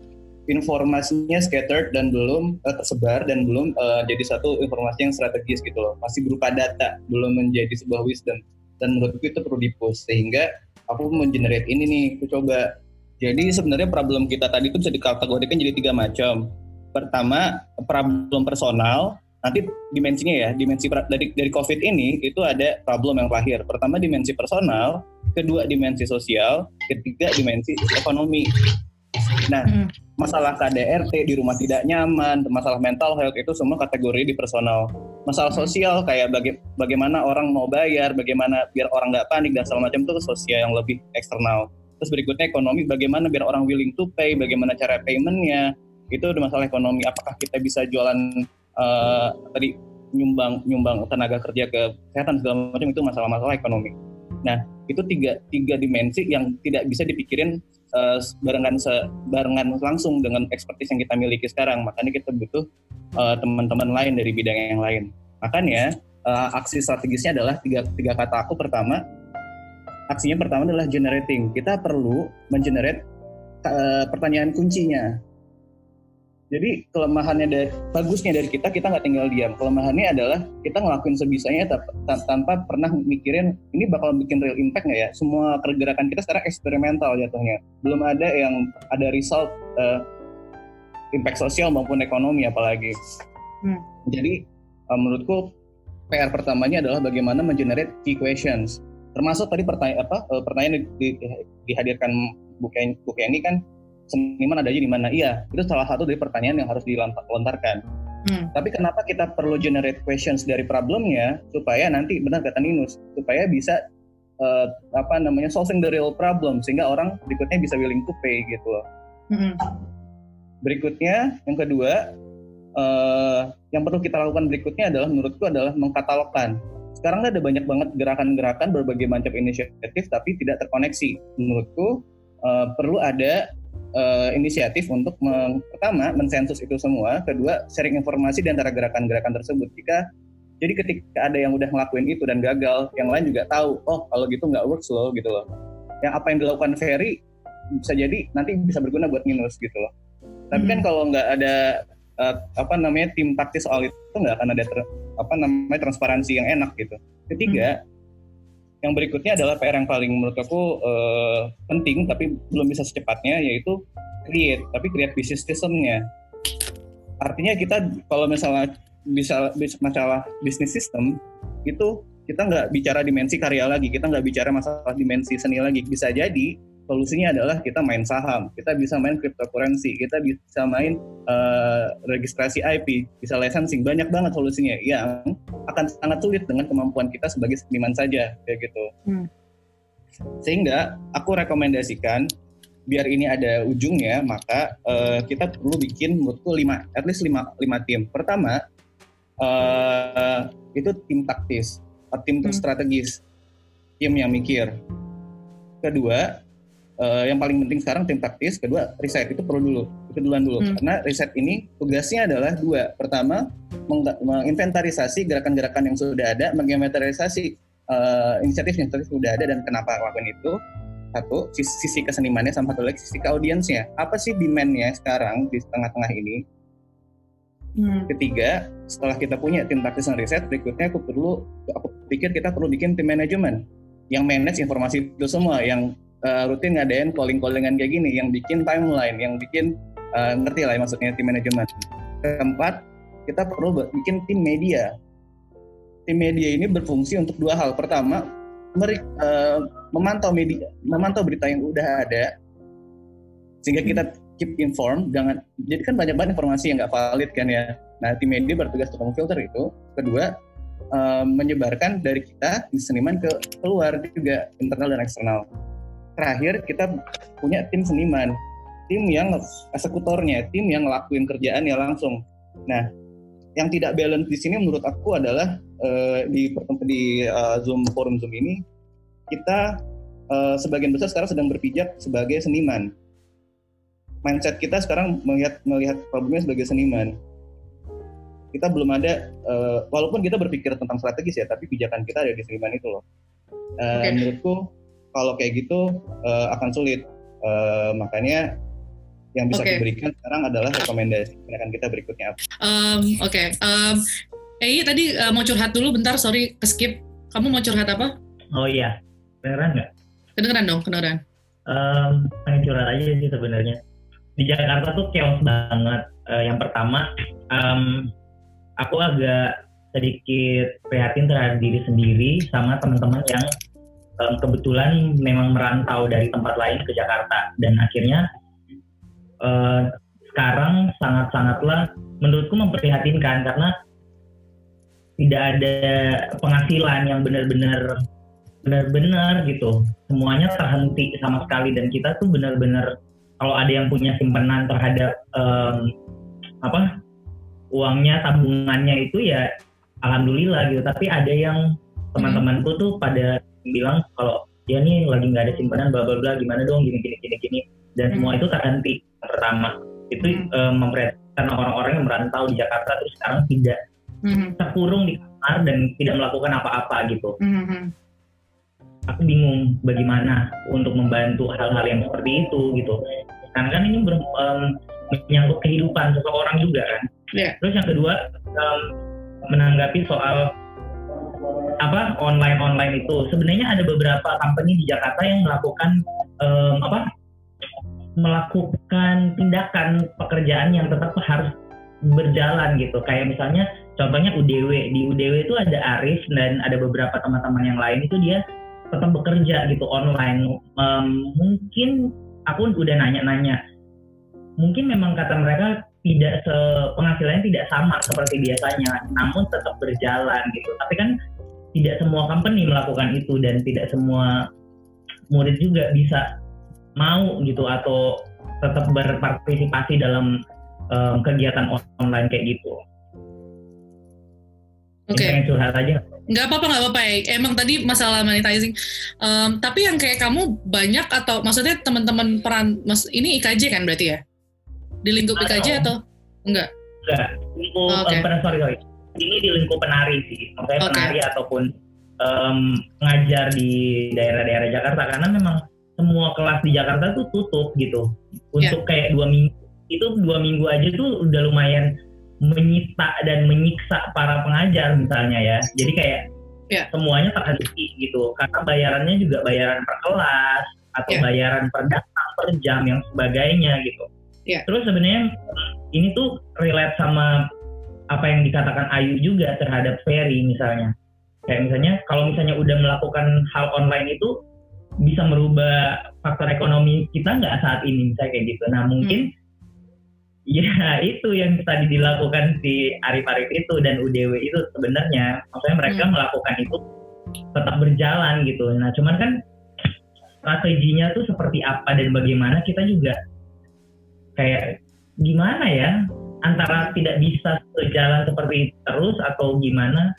informasinya scattered dan belum uh, tersebar dan belum uh, jadi satu informasi yang strategis gitu loh masih berupa data belum menjadi sebuah wisdom dan menurutku itu perlu dipost sehingga aku mengenerate ini nih aku coba jadi sebenarnya problem kita tadi itu bisa dikategorikan jadi tiga macam pertama problem personal nanti dimensinya ya dimensi dari dari covid ini itu ada problem yang lahir pertama dimensi personal kedua dimensi sosial ketiga dimensi ekonomi. Nah hmm. masalah KDRT di rumah tidak nyaman masalah mental health itu semua kategori di personal. Masalah sosial kayak baga bagaimana orang mau bayar bagaimana biar orang nggak panik dan segala macam itu sosial yang lebih eksternal. Terus berikutnya ekonomi bagaimana biar orang willing to pay bagaimana cara paymentnya itu ada masalah ekonomi apakah kita bisa jualan uh, tadi nyumbang nyumbang tenaga kerja ke kesehatan segala macam itu masalah-masalah ekonomi. Nah itu tiga tiga dimensi yang tidak bisa dipikirin uh, barengan barengan langsung dengan ekspertis yang kita miliki sekarang. Makanya kita butuh uh, teman-teman lain dari bidang yang lain. Makanya uh, aksi strategisnya adalah tiga tiga kata aku pertama. Aksinya pertama adalah generating. Kita perlu mengenerate uh, pertanyaan kuncinya jadi kelemahannya dari bagusnya dari kita kita nggak tinggal diam. Kelemahannya adalah kita ngelakuin sebisanya tanpa pernah mikirin ini bakal bikin real impact nggak ya. Semua pergerakan kita sekarang eksperimental jatuhnya. Belum ada yang ada result uh, impact sosial maupun ekonomi apalagi. Hmm. Jadi uh, menurutku PR pertamanya adalah bagaimana mengenerate key questions. Termasuk tadi pertanyaan apa uh, pertanyaan di, di, dihadirkan buku ini kan seniman ada aja di mana? Iya, itu salah satu dari pertanyaan yang harus dilontarkan. Hmm. Tapi kenapa kita perlu generate questions dari problemnya supaya nanti benar kata Ninus, supaya bisa uh, apa namanya solving the real problem sehingga orang berikutnya bisa willing to pay gitu loh. Hmm. Berikutnya yang kedua uh, yang perlu kita lakukan berikutnya adalah menurutku adalah mengkatalogkan. Sekarang ada banyak banget gerakan-gerakan berbagai macam inisiatif tapi tidak terkoneksi. Menurutku uh, perlu ada uh, inisiatif untuk meng, pertama mensensus itu semua, kedua sharing informasi di antara gerakan-gerakan tersebut. Jika jadi ketika ada yang udah ngelakuin itu dan gagal, yang lain juga tahu, oh kalau gitu nggak works loh gitu loh. Yang apa yang dilakukan Ferry bisa jadi nanti bisa berguna buat minus gitu loh. Tapi kan hmm. kan kalau nggak ada uh, apa namanya tim taktis soal itu nggak akan ada ter, apa namanya transparansi yang enak gitu. Ketiga, hmm yang berikutnya adalah PR yang paling menurut aku uh, penting tapi belum bisa secepatnya yaitu create tapi create bisnis sistemnya artinya kita kalau misalnya bisa, masalah bisnis sistem itu kita nggak bicara dimensi karya lagi kita nggak bicara masalah dimensi seni lagi. Bisa jadi solusinya adalah kita main saham, kita bisa main cryptocurrency, kita bisa main uh, registrasi IP, bisa licensing, banyak banget solusinya yang akan sangat sulit dengan kemampuan kita sebagai seniman saja kayak gitu. Hmm. Sehingga aku rekomendasikan biar ini ada ujungnya, maka uh, kita perlu bikin menurutku lima, at least lima, lima tim. Pertama uh, itu tim taktis, tim hmm. strategis, tim yang mikir. Kedua uh, yang paling penting sekarang tim taktis, kedua riset itu perlu dulu, itu duluan dulu. Hmm. Karena riset ini tugasnya adalah dua. Pertama, menginventarisasi gerakan-gerakan yang sudah ada, menginventarisasi uh, inisiatif yang sudah ada dan kenapa lakukan itu. Satu, sisi, sisi kesenimannya sama satu lagi sisi audiensnya. Apa sih demand-nya sekarang di tengah-tengah ini? Hmm. Ketiga, setelah kita punya tim taktis dan riset, berikutnya aku perlu, aku pikir kita perlu bikin tim manajemen yang manage informasi itu semua, yang uh, rutin ngadain calling-callingan kayak gini yang bikin timeline, yang bikin uh, ngerti lah ya maksudnya tim manajemen. Keempat, kita perlu bikin tim media. Tim media ini berfungsi untuk dua hal. Pertama, meri, uh, memantau media, memantau berita yang udah ada, sehingga kita keep informed. Jangan, jadi kan banyak banget informasi yang nggak valid kan ya. Nah, tim media bertugas untuk memfilter itu. Kedua, uh, menyebarkan dari kita seniman ke keluar juga internal dan eksternal terakhir kita punya tim seniman. Tim yang eksekutornya tim yang ngelakuin kerjaannya langsung. Nah yang tidak balance di sini menurut aku adalah uh, di di uh, zoom forum zoom ini kita uh, sebagian besar sekarang sedang berpijak sebagai seniman. Mindset kita sekarang melihat melihat problemnya sebagai seniman. Kita belum ada uh, walaupun kita berpikir tentang strategis ya tapi pijakan kita ada di seniman itu loh. Uh, okay. menurutku kalau kayak gitu uh, akan sulit. Uh, makanya yang bisa okay. diberikan sekarang adalah rekomendasi tindakan kita berikutnya apa? Um, Oke, okay. um, eh tadi uh, mau curhat dulu bentar, sorry ke skip. Kamu mau curhat apa? Oh iya, kedengeran nggak? Kedengeran dong, kedengeran. Um, pengen curhat aja sih sebenarnya. Di Jakarta tuh chaos banget. Uh, yang pertama, um, aku agak sedikit prihatin terhadap diri sendiri sama teman-teman yang kebetulan memang merantau dari tempat lain ke Jakarta. Dan akhirnya uh, sekarang sangat-sangatlah menurutku memprihatinkan karena tidak ada penghasilan yang benar-benar benar-benar gitu. Semuanya terhenti sama sekali dan kita tuh benar-benar kalau ada yang punya simpanan terhadap um, apa uangnya tabungannya itu ya alhamdulillah gitu. Tapi ada yang teman-temanku tuh pada bilang kalau ya nih lagi nggak ada simpanan bla bla bla gimana dong gini gini gini gini dan semua itu terhenti pertama itu hmm. um, memperhatikan orang-orang yang merantau di Jakarta terus sekarang tidak hmm. terkurung di kamar dan tidak melakukan apa-apa gitu hmm. aku bingung bagaimana untuk membantu hal-hal yang seperti itu gitu karena kan ini ber, um, menyangkut kehidupan seseorang juga kan yeah. terus yang kedua um, menanggapi soal apa online online itu. Sebenarnya ada beberapa company di Jakarta yang melakukan um, apa melakukan tindakan pekerjaan yang tetap harus berjalan gitu. Kayak misalnya contohnya UDW di UDW itu ada Arif dan ada beberapa teman-teman yang lain itu dia tetap bekerja gitu online. Um, mungkin aku udah nanya-nanya. Mungkin memang kata mereka tidak se penghasilannya tidak sama seperti biasanya namun tetap berjalan gitu. Tapi kan tidak semua company melakukan itu dan tidak semua murid juga bisa mau gitu atau tetap berpartisipasi dalam um, kegiatan online kayak gitu. Oke. Okay. curhat aja. Nggak apa-apa, nggak apa-apa. Emang tadi masalah monetizing. Um, tapi yang kayak kamu banyak atau maksudnya teman-teman peran, mas ini IKJ kan berarti ya? Di lingkup IKJ atau enggak? Enggak. Lingkup, oh, okay. uh, sorry, sorry ini di lingkup penari sih, maksudnya okay. penari ataupun um, ngajar di daerah-daerah Jakarta karena memang semua kelas di Jakarta tuh tutup gitu untuk yeah. kayak dua minggu itu dua minggu aja tuh udah lumayan menyita dan menyiksa para pengajar misalnya ya jadi kayak yeah. semuanya terhenti gitu karena bayarannya juga bayaran per kelas atau yeah. bayaran per datang per jam yang sebagainya gitu yeah. terus sebenarnya ini tuh relate sama apa yang dikatakan Ayu juga terhadap Ferry misalnya. Kayak misalnya kalau misalnya udah melakukan hal online itu bisa merubah faktor ekonomi kita nggak saat ini misalnya kayak gitu. Nah mungkin hmm. <laughs> ya itu yang tadi dilakukan si Arif-Arif itu dan UDW itu sebenarnya maksudnya mereka hmm. melakukan itu tetap berjalan gitu. Nah cuman kan strateginya tuh seperti apa dan bagaimana kita juga kayak gimana ya antara tidak bisa berjalan seperti terus atau gimana.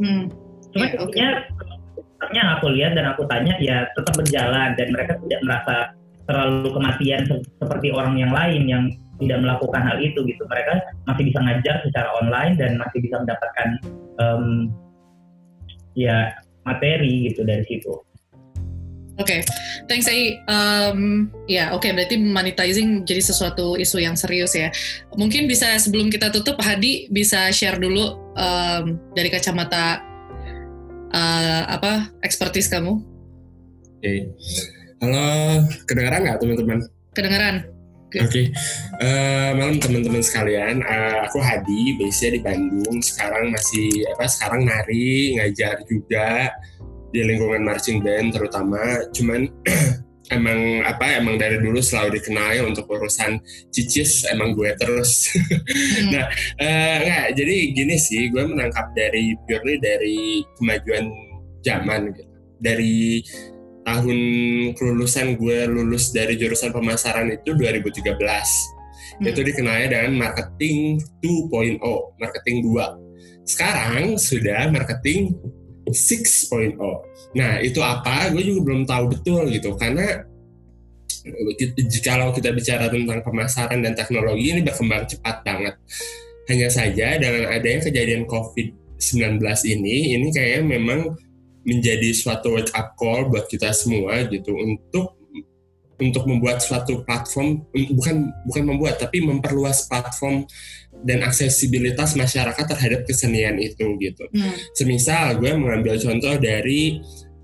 Hmm. Cuma yeah, intinya okay. yang aku lihat dan aku tanya ya tetap berjalan dan mereka tidak merasa terlalu kematian se seperti orang yang lain yang tidak melakukan hal itu gitu. Mereka masih bisa ngajar secara online dan masih bisa mendapatkan um, ya materi gitu dari situ. Oke, okay. thanks Ai. Um, ya, oke okay, berarti monetizing jadi sesuatu isu yang serius ya. Mungkin bisa sebelum kita tutup, Hadi bisa share dulu um, dari kacamata uh, apa expertise kamu. Oke, okay. halo, kedengaran nggak teman-teman? Kedengaran. Oke, okay. uh, malam teman-teman sekalian. Uh, aku Hadi, biasanya di Bandung. Sekarang masih apa? Sekarang nari, ngajar juga di lingkungan marching band terutama. Cuman <clears throat> emang apa emang dari dulu selalu dikenal untuk urusan cicis emang gue terus. <laughs> Hmm. nah uh, nggak jadi gini sih gue menangkap dari purely dari kemajuan zaman gitu. Dari tahun kelulusan gue lulus dari jurusan pemasaran itu 2013 hmm. itu dikenalnya dengan marketing 2.0 marketing 2 sekarang sudah marketing 6.0. Nah itu apa? Gue juga belum tahu betul gitu karena kalau kita bicara tentang pemasaran dan teknologi ini berkembang cepat banget. Hanya saja dengan adanya kejadian COVID-19 ini, ini kayaknya memang menjadi suatu wake up call buat kita semua gitu untuk untuk membuat suatu platform bukan bukan membuat tapi memperluas platform dan aksesibilitas masyarakat terhadap kesenian itu gitu. Hmm. Semisal gue mengambil contoh dari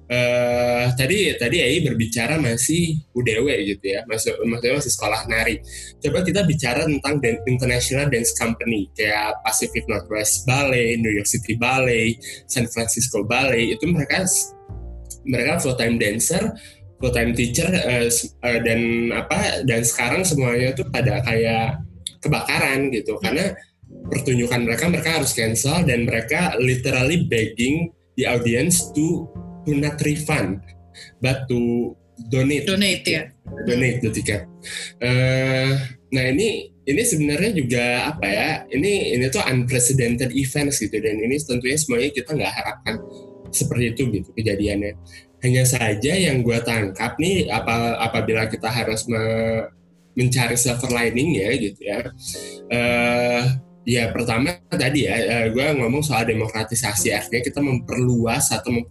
uh, tadi tadi AI berbicara masih UDW gitu ya, masih maksudnya masih sekolah nari. Coba kita bicara tentang dan, international dance company kayak Pacific Northwest Ballet, New York City Ballet, San Francisco Ballet itu mereka mereka full time dancer full time teacher uh, uh, dan apa dan sekarang semuanya tuh pada kayak kebakaran gitu. Hmm. karena pertunjukan mereka mereka harus cancel dan mereka literally begging the audience to to not refund but to donate donate ya. Donate the ticket. Uh, nah ini ini sebenarnya juga apa ya? Ini ini tuh unprecedented events gitu dan ini tentunya semuanya kita nggak harapkan seperti itu gitu kejadiannya. Hanya saja yang gue tangkap nih apa apabila kita harus me, mencari silver lining ya gitu ya uh, ya pertama tadi ya uh, eh, gue ngomong soal demokratisasi artinya kita memperluas atau mem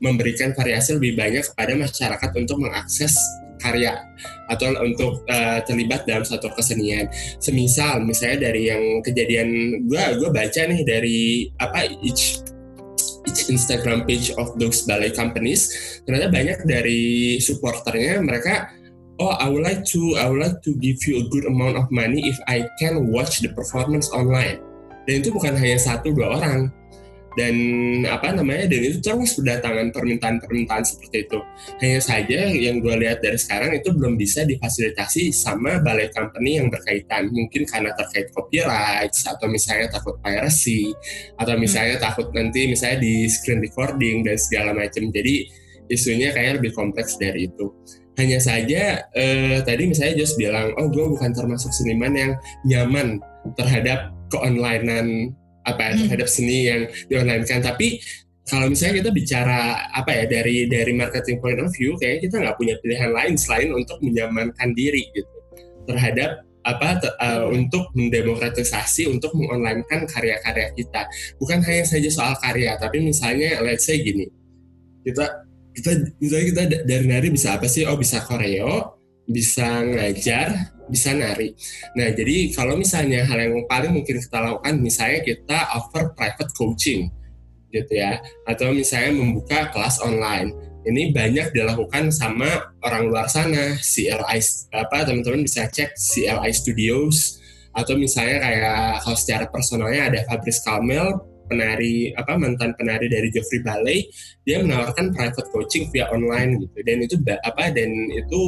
memberikan variasi lebih banyak kepada masyarakat untuk mengakses karya atau untuk uh, terlibat dalam satu kesenian. Semisal misalnya dari yang kejadian gue gue baca nih dari apa each each Instagram page of those ballet companies ternyata banyak dari supporternya mereka oh I would like to I would like to give you a good amount of money if I can watch the performance online. Dan itu bukan hanya satu dua orang. Dan apa namanya dan itu terus berdatangan permintaan-permintaan seperti itu. Hanya saja yang gue lihat dari sekarang itu belum bisa difasilitasi sama balai company yang berkaitan. Mungkin karena terkait copyright atau misalnya takut piracy atau hmm. misalnya hmm. takut nanti misalnya di screen recording dan segala macam. Jadi isunya kayak lebih kompleks dari itu hanya saja eh, tadi misalnya Jos bilang oh gue bukan termasuk seniman yang nyaman terhadap keonlinean apa ya, hmm. terhadap seni yang di online kan tapi kalau misalnya kita bicara apa ya dari dari marketing point of view kayaknya kita nggak punya pilihan lain selain untuk menyamankan diri gitu. Terhadap apa uh, untuk mendemokratisasi untuk mengonlinekan karya-karya kita. Bukan hanya saja soal karya tapi misalnya let's say gini kita kita misalnya kita dari nari bisa apa sih oh bisa koreo bisa ngajar bisa nari. Nah, jadi kalau misalnya hal yang paling mungkin kita lakukan, misalnya kita offer private coaching, gitu ya, atau misalnya membuka kelas online. Ini banyak dilakukan sama orang luar sana, CLI apa teman-teman bisa cek CLI Studios atau misalnya kayak kalau secara personalnya ada Fabrice Kalmel penari apa mantan penari dari Geoffrey Ballet dia menawarkan private coaching via online gitu dan itu apa dan itu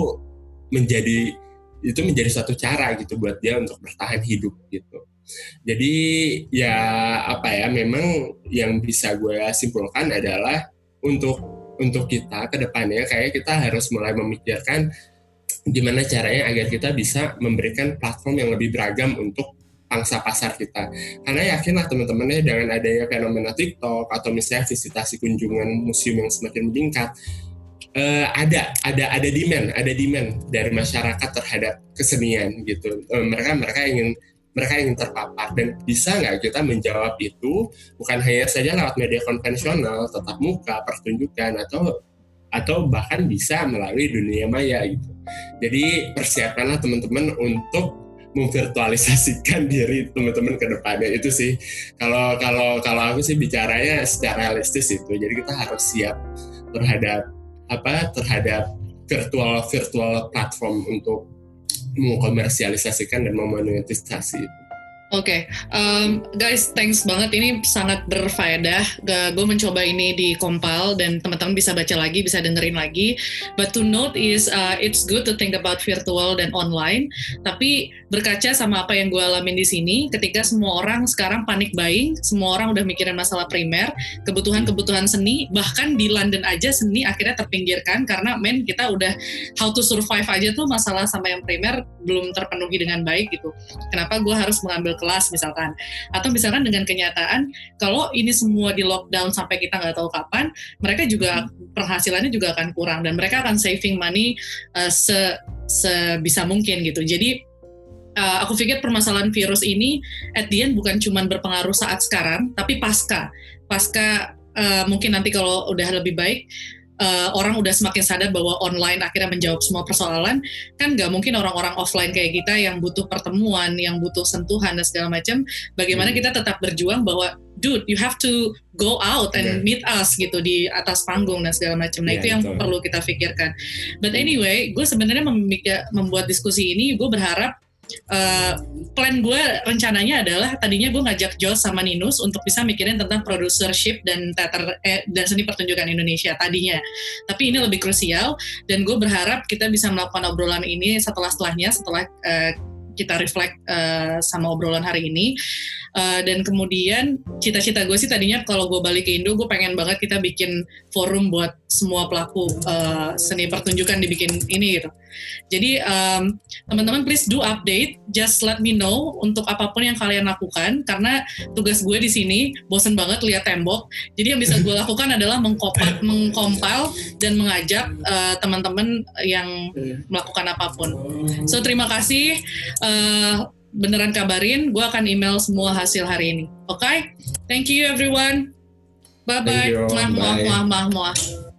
menjadi itu menjadi satu cara gitu buat dia untuk bertahan hidup gitu. Jadi ya apa ya memang yang bisa gue simpulkan adalah untuk untuk kita ke depannya kayak kita harus mulai memikirkan gimana caranya agar kita bisa memberikan platform yang lebih beragam untuk pangsa pasar kita. Karena yakinlah teman-teman ya dengan adanya fenomena TikTok atau misalnya visitasi kunjungan museum yang semakin meningkat, uh, ada ada ada demand ada demand dari masyarakat terhadap kesenian gitu. Uh, mereka mereka ingin mereka ingin terpapar. Dan bisa nggak kita menjawab itu bukan hanya saja lewat media konvensional tetap muka pertunjukan atau atau bahkan bisa melalui dunia maya gitu. Jadi persiapkanlah teman-teman untuk memvirtualisasikan <laughs> diri teman-teman ke depannya itu sih kalau kalau kalau aku sih bicaranya secara realistis itu jadi kita harus siap terhadap apa terhadap virtual virtual platform untuk mengkomersialisasikan dan memonetisasi. Oke, okay. um, guys, thanks banget. Ini sangat berfaedah. Gue mencoba ini di compile dan teman-teman bisa baca lagi, bisa dengerin lagi. But to note is, uh, it's good to think about virtual dan online. Tapi berkaca sama apa yang gue alamin di sini, ketika semua orang sekarang panik buying, semua orang udah mikirin masalah primer, kebutuhan-kebutuhan seni, bahkan di London aja seni akhirnya terpinggirkan karena men kita udah how to survive aja tuh masalah sama yang primer belum terpenuhi dengan baik gitu. Kenapa gue harus mengambil kelas misalkan. Atau misalkan dengan kenyataan kalau ini semua di lockdown sampai kita nggak tahu kapan mereka juga penghasilannya juga akan kurang dan mereka akan saving money uh, se sebisa mungkin gitu. Jadi uh, aku pikir permasalahan virus ini at the end bukan cuma berpengaruh saat sekarang tapi pasca. Pasca uh, mungkin nanti kalau udah lebih baik uh, orang udah semakin sadar bahwa online akhirnya menjawab semua persoalan kan nggak mungkin orang-orang offline kayak kita yang butuh pertemuan yang butuh sentuhan dan segala macam bagaimana hmm. kita tetap berjuang bahwa dude you have to go out and yeah. meet us gitu di atas panggung dan segala macam nah yeah, itu yang betul. perlu kita pikirkan but anyway gue sebenarnya membuat diskusi ini gue berharap uh, plan gue rencananya adalah tadinya gue ngajak Jos sama Ninus untuk bisa mikirin tentang producership dan teater eh, dan seni pertunjukan Indonesia tadinya. Tapi ini lebih krusial dan gue berharap kita bisa melakukan obrolan ini setelah setelahnya setelah uh, kita reflect uh, sama obrolan hari ini. Uh, dan kemudian cita-cita gue sih tadinya kalau gue balik ke Indo gue pengen banget kita bikin forum buat semua pelaku uh, seni pertunjukan dibikin ini gitu. Jadi um, teman-teman please do update, just let me know untuk apa pun yang kalian lakukan karena tugas gue di sini bosen banget lihat tembok. Jadi yang bisa gue <laughs> lakukan adalah mengkompil, mengkompil dan mengajak uh, teman-teman yang melakukan apa pun. So terima kasih. Uh, beneran kabarin, gue akan email semua hasil hari ini. Oke? Okay? Thank you everyone. Bye-bye. Muah, muah, muah, muah, muah.